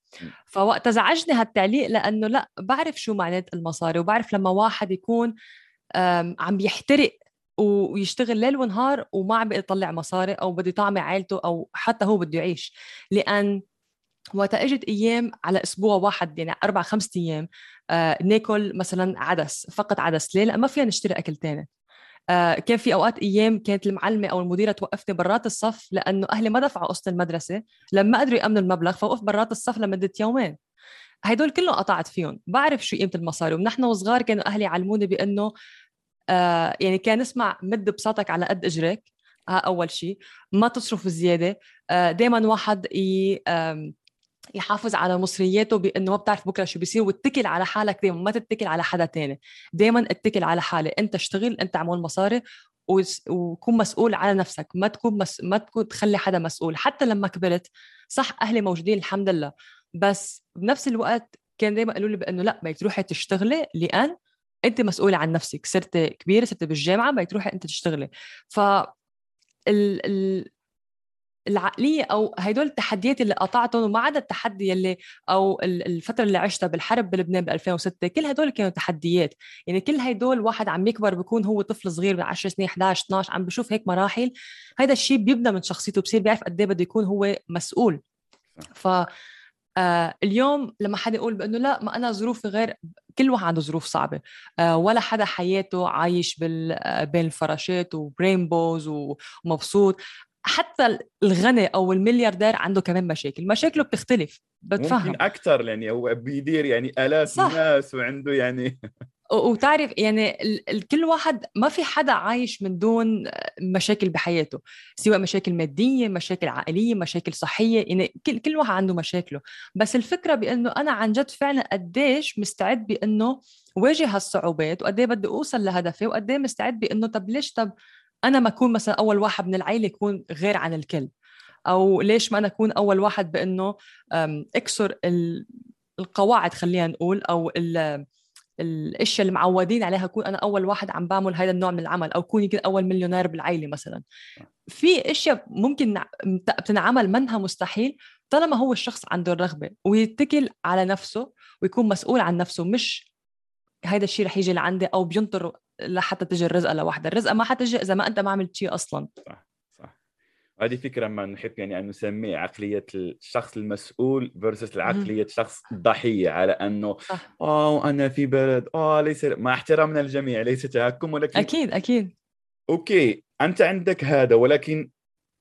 Speaker 2: فوقت زعجني هالتعليق لأنه لأ بعرف شو معنات المصاري وبعرف لما واحد يكون عم بيحترق ويشتغل ليل ونهار وما عم بيطلع مصاري أو بده يطعمي عائلته أو حتى هو بده يعيش. لأن وقت إجت أيام على أسبوع واحد يعني أربع خمسة أيام آه ناكل مثلا عدس فقط عدس. ليه؟ لأن ما فينا نشتري أكل تاني. آه كان في أوقات أيام كانت المعلمة أو المديرة توقفني برات الصف لأنه أهلي ما دفعوا قسط المدرسة لما قدروا يامنوا المبلغ فوقف برات الصف لمدة يومين. هدول كلهم قطعت فيهم بعرف شو قيمة المصاري. ونحن وصغار كانوا أهلي يعلموني بأنه آه يعني كان نسمع مد بساطك على قد اجرك ها أول شيء ما تصرف زياده آه دائما واحد ي آه يحافظ على مصرياته بانه ما بتعرف بكرة شو بيصير واتكل على حالك دائما ما تتكل على حدا تاني. دائما اتكل على حالي. انت اشتغل انت اعمل مصاري وكون مسؤول على نفسك. ما تكون مس... ما تكون تخلي حدا مسؤول. حتى لما كبرت صح أهلي موجودين الحمد لله. بس بنفس الوقت كان دائما يقولوا لي بأنه لا بدك تروحي تشتغلي لأن أنت مسؤوله عن نفسك. صرت كبيرة صرت بالجامعة بدك تروحي أنت تشتغلي. ف ال... ال... العقلية أو هدول التحديات اللي قطعتهم وما عدا التحدي اللي أو الفترة اللي عشتها بالحرب بلبنان ب 2006 كل هدول كانوا تحديات. يعني كل هدول واحد عم يكبر بيكون هو طفل صغير من 10 سنين 11 12 عم بشوف هيك مراحل. هذا الشيء بيبنى من شخصيته بصير بيعرف قد إيه بده يكون هو مسؤول. ف آه اليوم لما حدا يقول بأنه لا ما أنا ظروفي غير كل واحد عنده ظروف صعبة. آه ولا حدا حياته عايش بال آه، بين الفراشات وبرينبوز ومبسوط. حتى الغني أو الملياردير عنده كمان مشاكل. مشاكله بتختلف.
Speaker 1: بتفهم. ممكن أكثر يعني هو بيدير يعني آلاف صح. ناس وعنده يعني
Speaker 2: وتعرف يعني كل واحد ما في حدا عايش من دون مشاكل بحياته سواء مشاكل مادية مشاكل عائلية مشاكل صحية يعني كل كل واحد عنده مشاكله. بس الفكرة بأنه أنا عن جد فعلا قديش مستعد بأنه واجه هالصعوبات وقد بدي أوصل لهدفي وقد مستعد بأنه طب ليش طب أنا ما أكون مثلا أول واحد من العائله يكون غير عن الكل. أو ليش ما أنا أكون أول واحد بإنه أكسر القواعد خلينا نقول أو الأشياء اللي معودين عليها أكون أنا أول واحد عم بعمل هذا النوع من العمل أو كون يمكن أول مليونير بالعائله مثلا. في أشياء ممكن بتنعمل منها مستحيل طالما هو الشخص عنده الرغبة ويتكل على نفسه ويكون مسؤول عن نفسه مش هذا الشيء رح يجي لعندي أو بينطر لحتى تجي الرزقة لوحدها. الرزقة ما حتجي إذا ما أنت ما عملت شيء أصلا.
Speaker 1: صح صح. هذه فكرة ما نحب يعني أن نسميه عقلية الشخص المسؤول فيرسس العقلية شخص الضحية على أنه. آه أنا في بلد آه ليس مع احترامنا الجميع ليس تهكم ولكن
Speaker 2: أكيد أكيد.
Speaker 1: okay أنت عندك هذا ولكن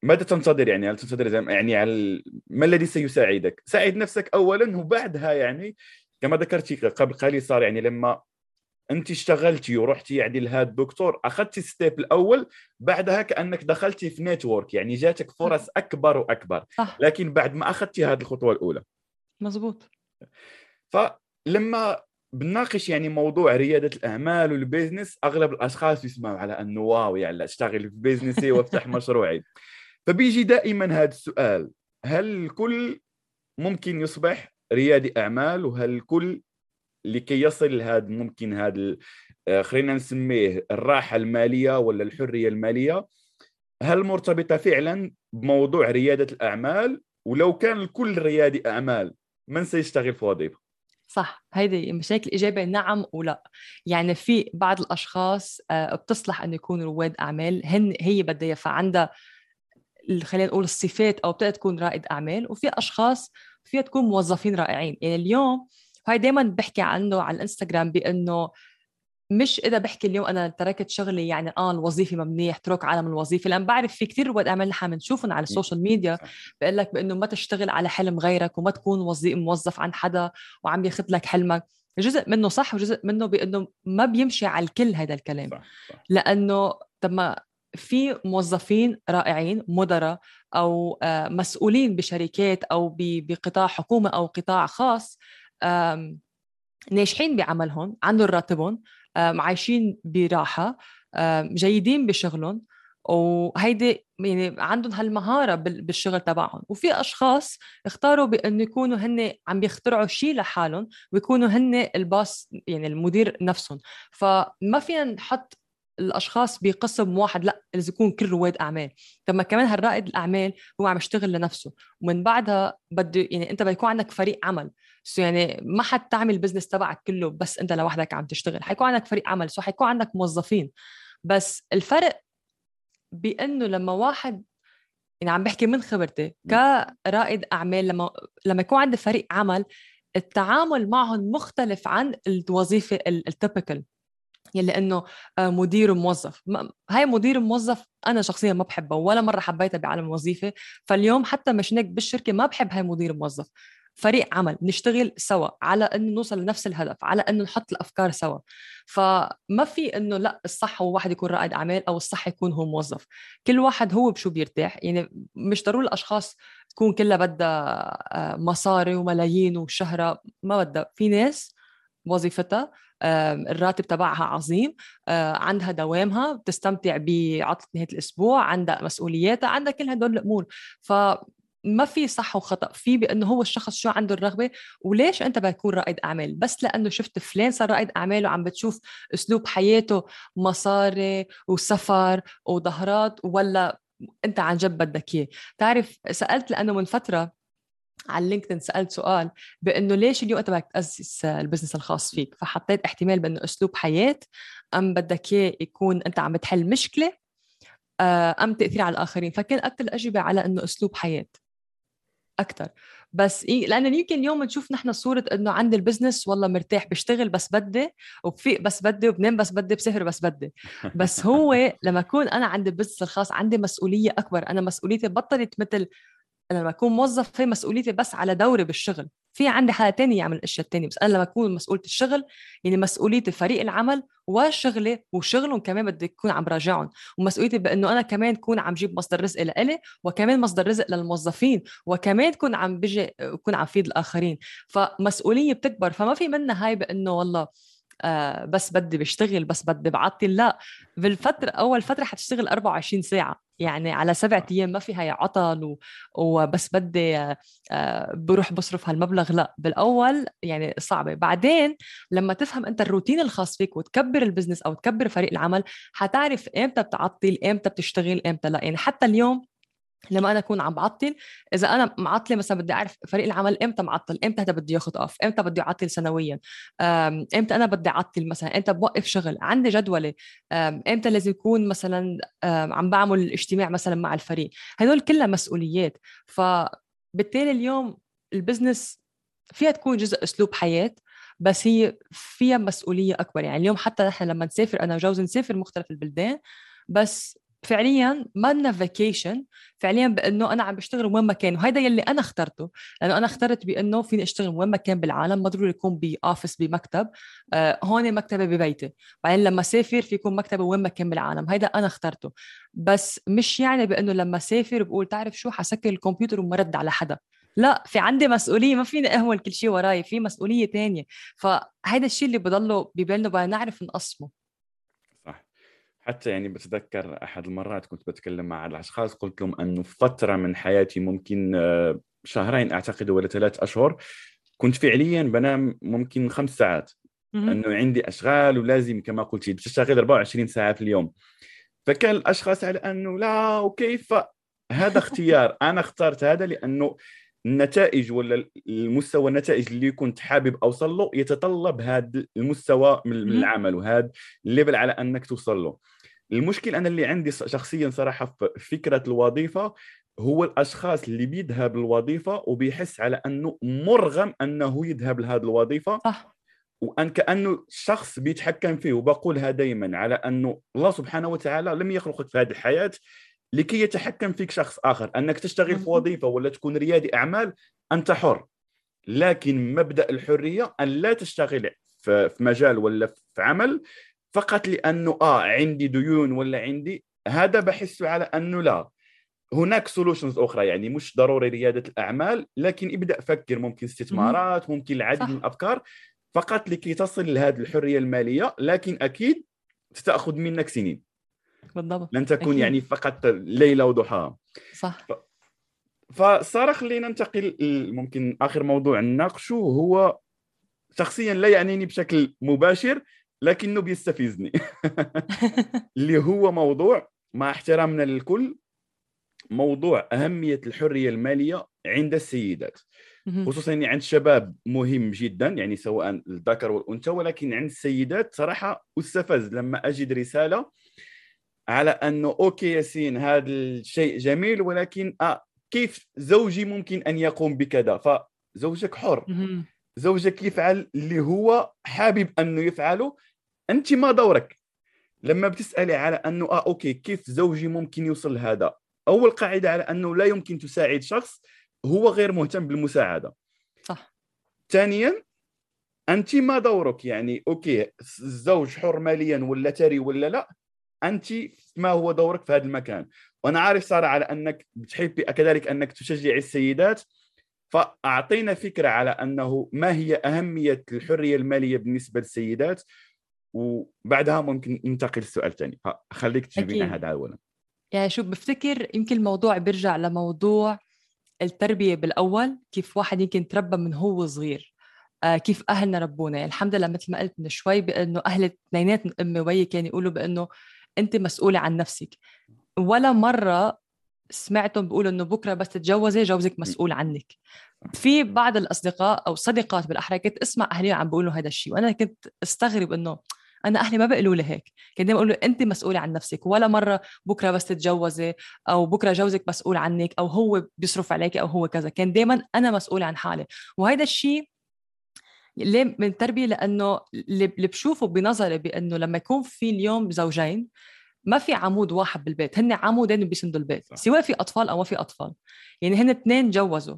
Speaker 1: ماذا تنتظر يعني؟ هل تنتظر يعني على ما الذي سيساعدك؟ ساعد نفسك اولا وبعدها يعني كما ذكرتي قبل قليل صار يعني لما انت اشتغلتي ورحتي يعني لهذا الدكتور أخذتي step الأول بعدها كأنك دخلتي في network يعني جاتك فرص أكبر وأكبر. صح. لكن بعد ما أخذتي هذه الخطوة الأولى.
Speaker 2: مزبوط
Speaker 1: فلما بنناقش يعني موضوع ريادة الأعمال وال business أغلب الأشخاص يسمعوا على أنه wow يعني أشتغل في business ي وأفتح مشروعي. فبيجي دائما هذا السؤال هل الكل ممكن يصبح ريادي أعمال؟ وهل الكل لكي يصل هذا ممكن هذا آه، خلينا نسميه الراحة المالية ولا الحرية المالية. هل مرتبطة فعلا بموضوع ريادة الأعمال؟ ولو كان الكل ريادي أعمال من سيشتغل في وظيفة؟
Speaker 2: صح هيدي مشاكل الإجابة نعم ولا. يعني في بعض الأشخاص آه، بتصلح أن يكونوا رواد أعمال. هن هي بدها فعندها خلينا نقول الصفات أو بتقدر تكون رائد أعمال. وفي أشخاص فيها تكون موظفين رائعين. يعني اليوم وهي دائما بحكي عنه على الإنستغرام بأنه مش إذا بحكي اليوم أنا تركت شغلي يعني آه الوظيفة ممنيح اترك عالم الوظيفة لأن بعرف في كثير رواد اعمال نحن بنشوفهم على ال social media بقول لك بأنه ما تشتغل على حلم غيرك وما تكون وظيف موظف عن حدا وعم ياخذ لك حلمك جزء منه صح وجزء منه بأنه ما بيمشي على الكل هذا الكلام صح. صح. لأنه طب ما في موظفين رائعين مدراء أو آه، مسؤولين بشركات أو بقطاع حكومة أو قطاع خاص ناجحين بعملهم عندهم راتبهم عايشين براحة جيدين بشغلهم وهيدي يعني عندهم هالمهارة بالشغل تبعهم. وفي أشخاص اختاروا بأنه يكونوا هن عم بيخترعوا شيء لحالهم ويكونوا هن ال boss يعني المدير نفسهم. فما فينا نحط الأشخاص بقسم واحد لأ لازم يكون كل رواد أعمال. طب ما كمان هالرائد الأعمال هو عم يشتغل لنفسه ومن بعدها بده يعني أنت بيكون عندك فريق عمل. so يعني ما حتعمل ال business تبعك كله بس انت لوحدك عم تشتغل. حيكون عندك فريق عمل. so حيكون عندك موظفين. بس الفرق بأنه لما واحد يعني عم بحكي من خبرتي كرائد أعمال لما لما يكون عندي فريق عمل التعامل معهم مختلف عن الوظيفة التيبكال يلي إنه آه، مدير موظف هاي مدير موظف أنا شخصيا ما بحبها ولا مرة حبيتها بعالم الوظيفة. فاليوم حتى مش هيك بالشركة ما بحب هاي مدير موظف فريق عمل نشتغل سوا على إنه نوصل لنفس الهدف على إنه نحط الأفكار سوا. فما في إنه لأ الصح هو واحد يكون رائد أعمال أو الصح يكون هو موظف. كل واحد هو بشو بيرتاح. يعني مش ضروري الأشخاص تكون كلها بدها آه، مصاري وملايين وشهرة ما بدها. في ناس وظيفتها الراتب تبعها عظيم آه، عندها دوامها بتستمتع بعطلة نهاية الأسبوع عندها مسؤولياتها عندها كل هدول الأمور. ف ما في صح وخطأ في بأنه هو الشخص شو عنده الرغبة وليش أنت بتكون رائد أعمال؟ بس لأنه شفت فلان صار رائد اعمال وعم بتشوف أسلوب حياته مصاري وسفر وضهرات ولا أنت عن جد بدك إياه؟ بتعرف سألت لأنه من فترة على LinkedIn سألت سؤال بأنه ليش اليوم أنت بدك تأسس ال business الخاص فيك؟ فحطيت احتمال بأنه أسلوب حياة أم بدك إياه يكون أنت عم بتحل مشكلة آه، أم تأثير على الآخرين؟ فكان أكثر الأجوبة على إنه أسلوب حياة. أكثر بس إيه لأنه يمكن اليوم نشوف نحن صورة إنه عندي ال business والله مرتاح بشتغل بس بدي وبفيق بس بدي وبنام بس بدي بسهر بس بدي. بس هو لما اكون أنا عندي ال business الخاص عندي مسؤولية أكبر. أنا مسؤوليتي بطلت مثل أنا لما أكون موظف هي مسؤوليتي بس على دوري بالشغل. في عندي حدا تاني يعمل الأشياء التانية بس أنا لما أكون مسؤولة الشغل يعني مسؤوليتي فريق العمل وشغلي وشغلهم كمان بدي اكون عم راجعهم ومسؤوليتي بإنه أنا كمان اكون عم جيب مصدر رزق لإلي وكمان مصدر رزق للموظفين وكمان تكون عم بجي اكون عم فيد الآخرين. فمسؤولية بتكبر فما في منها هاي بإنه والله آه بس بدي بشتغل بس بدي بعطل لا بالفترة أول فترة حتشتغل 24 ساعة. يعني على سبعة أيام ما في هاي عطل و... وبس بدي آه، بروح بصرف هالمبلغ. لا بالأول يعني صعبة. بعدين لما تفهم أنت الروتين الخاص فيك وتكبر البزنس أو تكبر فريق العمل حتعرف إمتى بتعطل إمتى بتشتغل إمتى لا. يعني حتى اليوم لما أنا أكون عم بعطل إذا أنا معطلة مثلا بدي أعرف فريق العمل إمتى معطل إمتى هذا بده ياخذ أوف إمتى بدي اعطل سنويا إمتى أنا بدي أعطل مثلا إمتى بوقف شغل عندي جدولة إمتى لازم يكون مثلا عم بعمل اجتماع مثلا مع الفريق. هدول كلها مسؤوليات. فبالتالي اليوم البزنس فيها تكون جزء أسلوب حياة بس هي فيها مسؤولية أكبر. يعني اليوم حتى نحن لما نسافر أنا وجوزي نسافر مختلف البلدان بس فعليا ما لنا vacation فعليا بإنه أنا عم بشتغل وين ما كان وهذا يلي أنا اخترته لأنه أنا اخترت بإنه فيني أشتغل وين ما كان بالعالم ما ضروري يكون ب office بمكتب آه هون مكتبي ببيتي بعدين لما سافر في يكون مكتبي وين ما كان بالعالم هذا أنا اخترته. بس مش يعني بإنه لما سافر بقول تعرف شو حسكر الكمبيوتر وما رد على حدا. لا في عندي مسؤولية ما فيني اهمل كل شيء وراي في مسؤولية تانية. فهذا الشيء اللي بضله ببالنا بدنا نعرف نقسمه.
Speaker 1: حتى يعني بتذكر أحد المرات كنت بتكلم مع الأشخاص قلت لهم أنه فترة من حياتي ممكن آه، شهرين أعتقد ولا ثلاث أشهر كنت فعليا بنام ممكن خمس ساعات أنه عندي أشغال ولازم كما قلت بتشتغل 24 ساعه في اليوم. فكان الأشخاص على أنه لا وكيف هذا اختيار. أنا اخترت هذا لأنه النتائج ولا المستوى النتائج اللي كنت حابب أوصل له يتطلب هذا المستوى من العمل وهذا الليفل على أنك توصل له. المشكل أنا اللي عندي شخصيا صراحة في فكرة الوظيفة هو الأشخاص اللي بيذهب للوظيفة وبيحس على أنه مرغم أنه يذهب لهذه الوظيفة صح. وأن كأنه شخص بيتحكم فيه وبقولها دائما على أنه الله سبحانه وتعالى لم يخلقك في هذه الحياة لكي يتحكم فيك شخص آخر. أنك تشتغل في وظيفة ولا تكون ريادي أعمال أنت حر. لكن مبدأ الحرية أن لا تشتغل في مجال ولا في عمل فقط لأنه آه عندي ديون ولا عندي هذا بحس على أنه لا. هناك سولوشنز أخرى يعني مش ضروري ريادة الأعمال لكن ابدأ فكر. ممكن استثمارات ممكن العديد من الأفكار فقط لكي تصل لهذه الحرية المالية لكن أكيد ستأخذ منك سنين.
Speaker 2: بالضبط.
Speaker 1: لن تكون أكيد. يعني فقط ليلة وضحاها.
Speaker 2: صح. ف...
Speaker 1: فصار خلينا ننتقل ممكن آخر موضوع نناقشه هو شخصيا لا يعنيني بشكل مباشر لكنه بيستفزني. اللي هو موضوع مع احترامنا للكل موضوع أهمية الحرية المالية عند السيدات. خصوصا يعني عند الشباب مهم جدا يعني سواء الذكر والأنثى ولكن عند السيدات صراحة أستفز لما أجد رسالة على أنه أوكي ياسين هذا الشيء جميل ولكن آه كيف زوجي ممكن أن يقوم بكذا؟ فزوجك حر. زوجك يفعل اللي هو حابب أنه يفعله أنت ما دورك. لما بتسألي على أنه آه okay كيف زوجي ممكن يوصل لهذا؟ أول قاعدة على أنه لا يمكن تساعد شخص هو غير مهتم بالمساعدة.
Speaker 2: صح.
Speaker 1: ثانيا أنت ما دورك يعني okay الزوج حر ماليا ولا ثري ولا لا أنت ما هو دورك في هذا المكان. وأنا عارف سارة على أنك بتحبي كذلك أنك تشجعي السيدات. فأعطينا فكرة على أنه ما هي أهمية الحرية المالية بالنسبة للسيدات. وبعدها ممكن ننتقل للسؤال الثاني خليك تجيبينا هذا اولا.
Speaker 2: يعني شو بفتكر يمكن الموضوع بيرجع لموضوع التربية بالأول كيف واحد يمكن تربى من هو صغير. آه كيف أهلنا ربونا. يعني الحمد لله مثل ما قلت من شوي بأنه أهل اثنينات أمي ويي كانوا يقولوا بأنه أنت مسؤولة عن نفسك. ولا مرة سمعتهم بيقولوا إنه بكرة بس تتجوزي جوزك مسؤول عنك. في بعض الأصدقاء أو صديقات بالأحرى كنت أسمع أهلي عم بيقولوا هذا الشيء وأنا كنت أستغرب إنه أنا أهلي ما بيقولوا لي هيك. كان دائما يقولوا انت مسؤولة عن نفسك ولا مرة بكرة بس تتجوزي أو بكرة جوزك مسؤول عنك أو هو بيصرف عليك أو هو كذا. كان دائما أنا مسؤولة عن حالي. وهذا الشيء ليه من التربيه لأنه اللي بشوفه بنظري بأنه لما يكون في اليوم زوجين ما في عمود واحد بالبيت. هن عمودين بيسندوا البيت. صح. سواء في أطفال أو ما في أطفال. يعني هن اثنين جوزوا.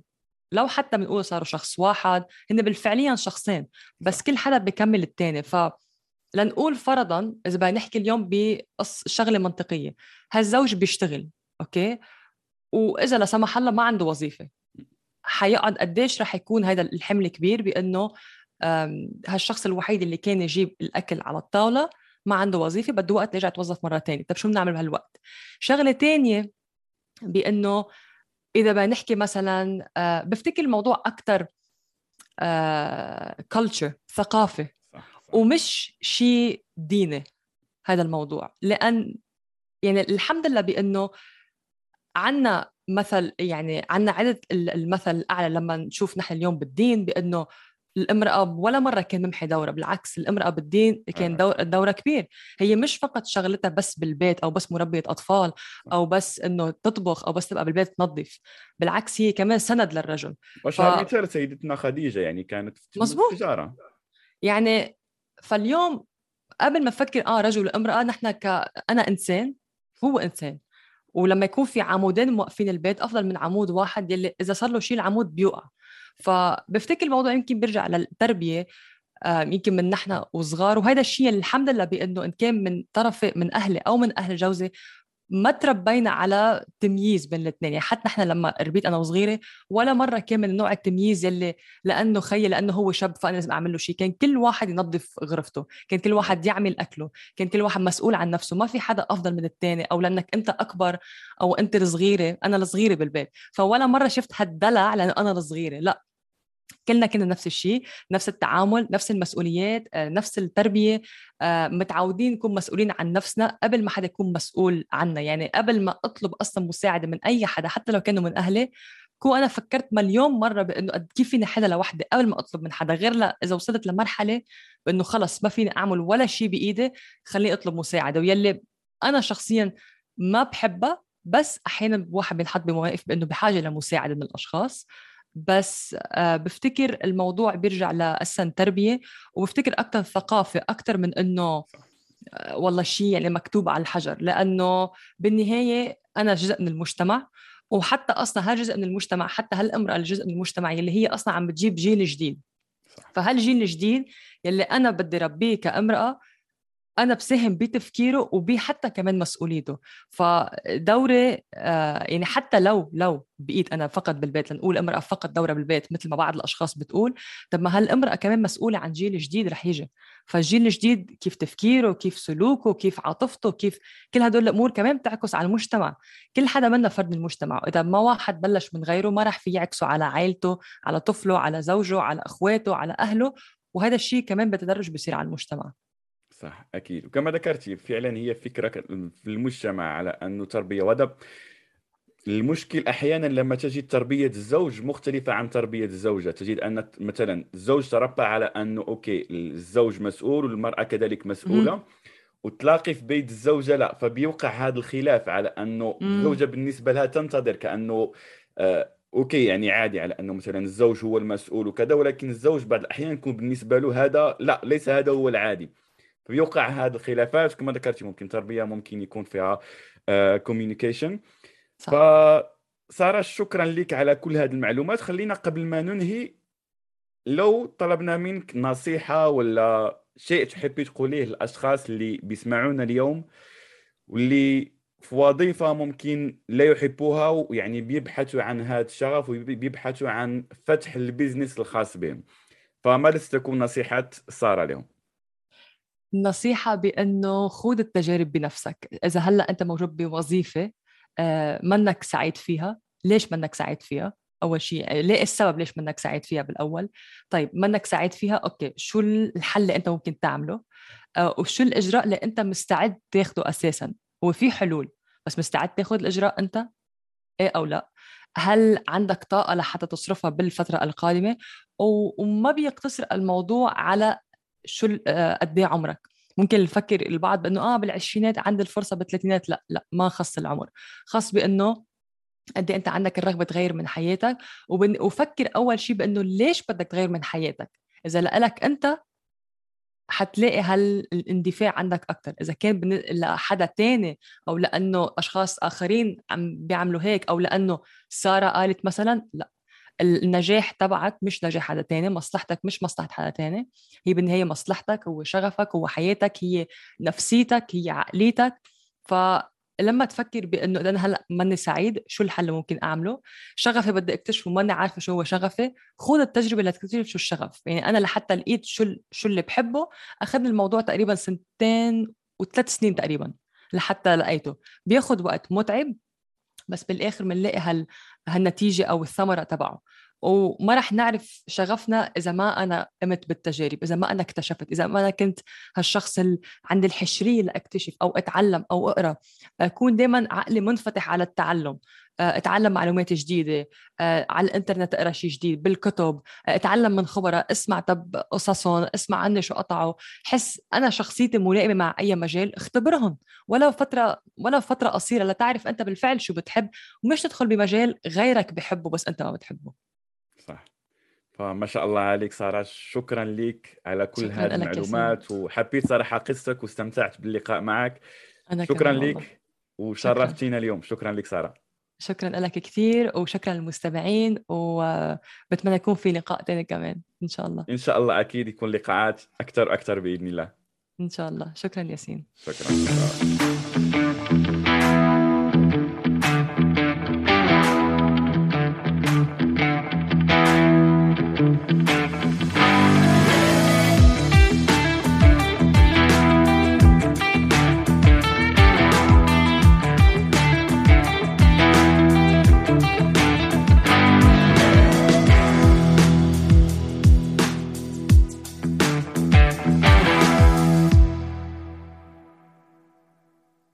Speaker 2: لو حتى بنقول صاروا شخص واحد هن بالفعليا شخصين بس كل حدا بكمل الثاني ف لنقول فرضا إذا بدنا نحكي اليوم بقص شغله منطقية. هالزوج بيشتغل أوكي؟ وإذا لا سمح الله ما عنده وظيفة. حيقعد قديش رح يكون هذا الحمل كبير بإنه هالشخص الوحيد اللي كان يجيب الأكل على الطاولة ما عنده وظيفة بده وقت يرجع يتوظف مرة ثانية طيب شو بنعمل بهالوقت؟ شغلة ثانية بإنه إذا بدنا نحكي مثلا آه، بفتكر الموضوع أكثر كلتشر ثقافة. ومش شيء ديني هذا الموضوع. لأن يعني الحمد لله بأنه عنا مثل يعني عنا عدة المثل الأعلى لما نشوف نحن اليوم بالدين بأنه الامرأة ولا مرة كان ممحي دورة بالعكس الامرأة بالدين كان دور دورة كبير. هي مش فقط شغلتها بس بالبيت أو بس مربية أطفال أو بس إنه تطبخ أو بس تبقى بالبيت تنظف. بالعكس هي كمان سند للرجل.
Speaker 1: وشهر ف... مثال سيدتنا خديجة يعني كانت
Speaker 2: في مزبوط. التجارة؟ يعني فاليوم قبل ما أفكر آه رجل وامرأة نحن ك أنا إنسان هو إنسان. ولما يكون في عمودين موقفين البيت أفضل من عمود واحد يلي إذا صار له شيء العمود بيوقع. فبفتكر الموضوع يمكن بيرجع للتربية يمكن من نحن وصغار. وهذا الشيء الحمد لله بأنه إن كان من طرفي من أهلي أو من أهل جوزي ما تربينا على تمييز بين الاثنين يعني حتى نحن لما ربيت أنا وصغيرة ولا مرة كان من نوع التمييز يلي لأنه خيي لأنه هو شاب فأنا لازم أعمل له شيء. كان كل واحد ينظف غرفته كان كل واحد يعمل أكله كان كل واحد مسؤول عن نفسه. ما في حدا أفضل من الثاني أو لأنك أنت أكبر أو أنت الصغيرة. أنا الصغيرة بالبيت. فولا مرة شفت هالدلع لأنه أنا الصغيرة. لا. كلنا كنا نفس الشيء نفس التعامل نفس المسؤوليات آه، نفس التربية آه، متعودين نكون مسؤولين عن نفسنا قبل ما حدا يكون مسؤول عنا. يعني قبل ما أطلب أصلا مساعدة من أي حدا حتى لو كانوا من أهلي كو أنا فكرت مليون مرة بأنه قد كيف فيني حدا لوحدي قبل ما أطلب من حدا غير لا إذا وصلت لمرحلة بأنه خلص ما فيني أعمل ولا شيء بإيدي خليني أطلب مساعدة. ويلي أنا شخصيا ما بحبها بس أحيانا واحد بينحط بمواقف بأنه بحاجة لمساعدة من الأشخاص. بس آه، بفتكر الموضوع بيرجع لأسا تربية وبفتكر أكثر ثقافة أكثر من إنه آه، والله شيء يعني مكتوب على الحجر لأنه بالنهاية أنا جزء من المجتمع وحتى أصلا هالجزء من المجتمع حتى هالأمرأة الجزء من المجتمع اللي هي أصلا عم بتجيب جيل جديد. فهالجيل الجديد يلي أنا بدي ربيه كأمرأة أنا بساهم بتفكيره وبحتى كمان مسؤوليته. فدوري آه يعني حتى لو لو بقيت أنا فقط بالبيت لنقول امرأة فقط دوره بالبيت مثل ما بعض الأشخاص بتقول طب ما هالامرأة كمان مسؤولة عن جيل جديد رح يجي. فالجيل الجديد كيف تفكيره كيف سلوكه كيف عاطفته كيف كل هدول الأمور كمان بتعكس على المجتمع. كل حدا منا فرد من المجتمع واذا ما واحد بلش من غيره ما رح في يعكسه على عائلته على طفله على زوجه على أخواته على أهله وهذا الشيء كمان بتدرج بصير على المجتمع.
Speaker 1: صح أكيد. وكما ذكرتي فعلا هي فكرة في المجتمع على أنه تربية وهذا المشكل أحيانا لما تجد تربية الزوج مختلفة عن تربية الزوجة. تجد أن مثلا الزوج تربى على أنه أوكي الزوج مسؤول والمرأة كذلك مسؤولة. وتلاقي في بيت الزوجة لا فبيوقع هذا الخلاف على أنه الزوجة بالنسبة لها تنتظر كأنه آه okay يعني عادي على أنه مثلا الزوج هو المسؤول وكذا ولكن الزوج بعض الأحيان يكون بالنسبة له هذا لا ليس هذا هو العادي. فيوقع هذه الخلافات كما ذكرتي ممكن تربية ممكن يكون فيها communication آه فساره شكرا لك على كل هذه المعلومات. خلينا قبل ما ننهي لو طلبنا منك نصيحة ولا شيء تحبي تقوليه للأشخاص اللي بيسمعونا اليوم واللي في وظيفة ممكن لا يحبوها ويعني بيبحثوا عن هذا الشغف وبيبحثوا عن فتح البيزنس الخاص بهم. فماذا ستكون نصيحة سارة لهم؟
Speaker 2: النصيحة بأنه خذ التجارب بنفسك. إذا هلأ أنت موجود بوظيفة آه، منك سعيد فيها. ليش منك سعيد فيها؟ أول شيء ليه السبب ليش منك سعيد فيها بالأول؟ طيب منك سعيد فيها okay شو الحل اللي أنت ممكن تعمله؟ آه، وشو الإجراء اللي أنت مستعد تاخده أساسا؟ هو في حلول بس مستعد تاخذ الإجراء أنت؟ إيه أو لأ؟ هل عندك طاقة لحتى تصرفها بالفترة القادمة؟ وما بيقتصر الموضوع على شو آه، قد إيه عمرك؟ ممكن نفكر البعض بأنه آه بالعشرينات عندي الفرصة بالثلاثينات لا لا ما خص العمر. خاص بأنه قد إيه أنت عندك الرغبة تغير من حياتك وبن... وفكر أول شيء بأنه ليش بدك تغير من حياتك؟ إذا لك أنت حتلاقي هالإندفاع عندك أكثر إذا كان بن... لحدا تاني أو لأنه أشخاص آخرين عم بيعملوا هيك أو لأنه سارة قالت مثلا لا النجاح تبعك مش نجاح حدا تاني مصلحتك مش مصلحة حدا تاني. هي بالنهاية مصلحتك هو شغفك هو حياتك هي نفسيتك هي عقليتك. فلما تفكر بإنه اذا أنا هلأ ماني سعيد شو الحل اللي ممكن أعمله؟ شغفي بدي أكتشفه ماني عارفة شو هو شغفي. خذ التجربة لتكتشف شو الشغف. يعني أنا لحتى لقيت شو شو اللي بحبه اخذ الموضوع تقريبا سنتين وثلاث سنين تقريبا لحتى لقيته. بياخذ وقت متعب بس بالآخر بنلاقي هال هالنتيجة أو الثمرة تبعه. وما رح نعرف شغفنا إذا ما أنا قمت بالتجارب إذا ما أنا اكتشفت إذا ما أنا كنت هالشخص اللي عند الحشرية لأكتشف أو أتعلم أو أقرأ. اكون دائما عقلي منفتح على التعلم. اتعلم معلومات جديدة آه، على الإنترنت اقرأ شيء جديد بالكتب آه، اتعلم من خبراء اسمع طب قصصهم اسمع عني شو قطعوا. حس أنا شخصيتي ملائمة مع أي مجال اختبرهم. ولو فترة ولو فترة قصيرة لتعرف أنت بالفعل شو بتحب ومش تدخل بمجال غيرك بحبه بس أنت ما بتحبه.
Speaker 1: صح. فما شاء الله عليك سارة شكرا لك على كل هذه المعلومات وحبيت صراحة قصتك واستمتعت باللقاء معك. أنا شكرا لك وشرفتينا اليوم. شكرا لك سارة.
Speaker 2: شكرا لك كثير وشكرا للمستمعين وبتمنى يكون في لقاء ثاني كمان إن شاء الله.
Speaker 1: إن شاء الله أكيد يكون لقاءات أكثر أكثر بإذن الله.
Speaker 2: إن شاء الله. شكرا ياسين.
Speaker 1: شكرا.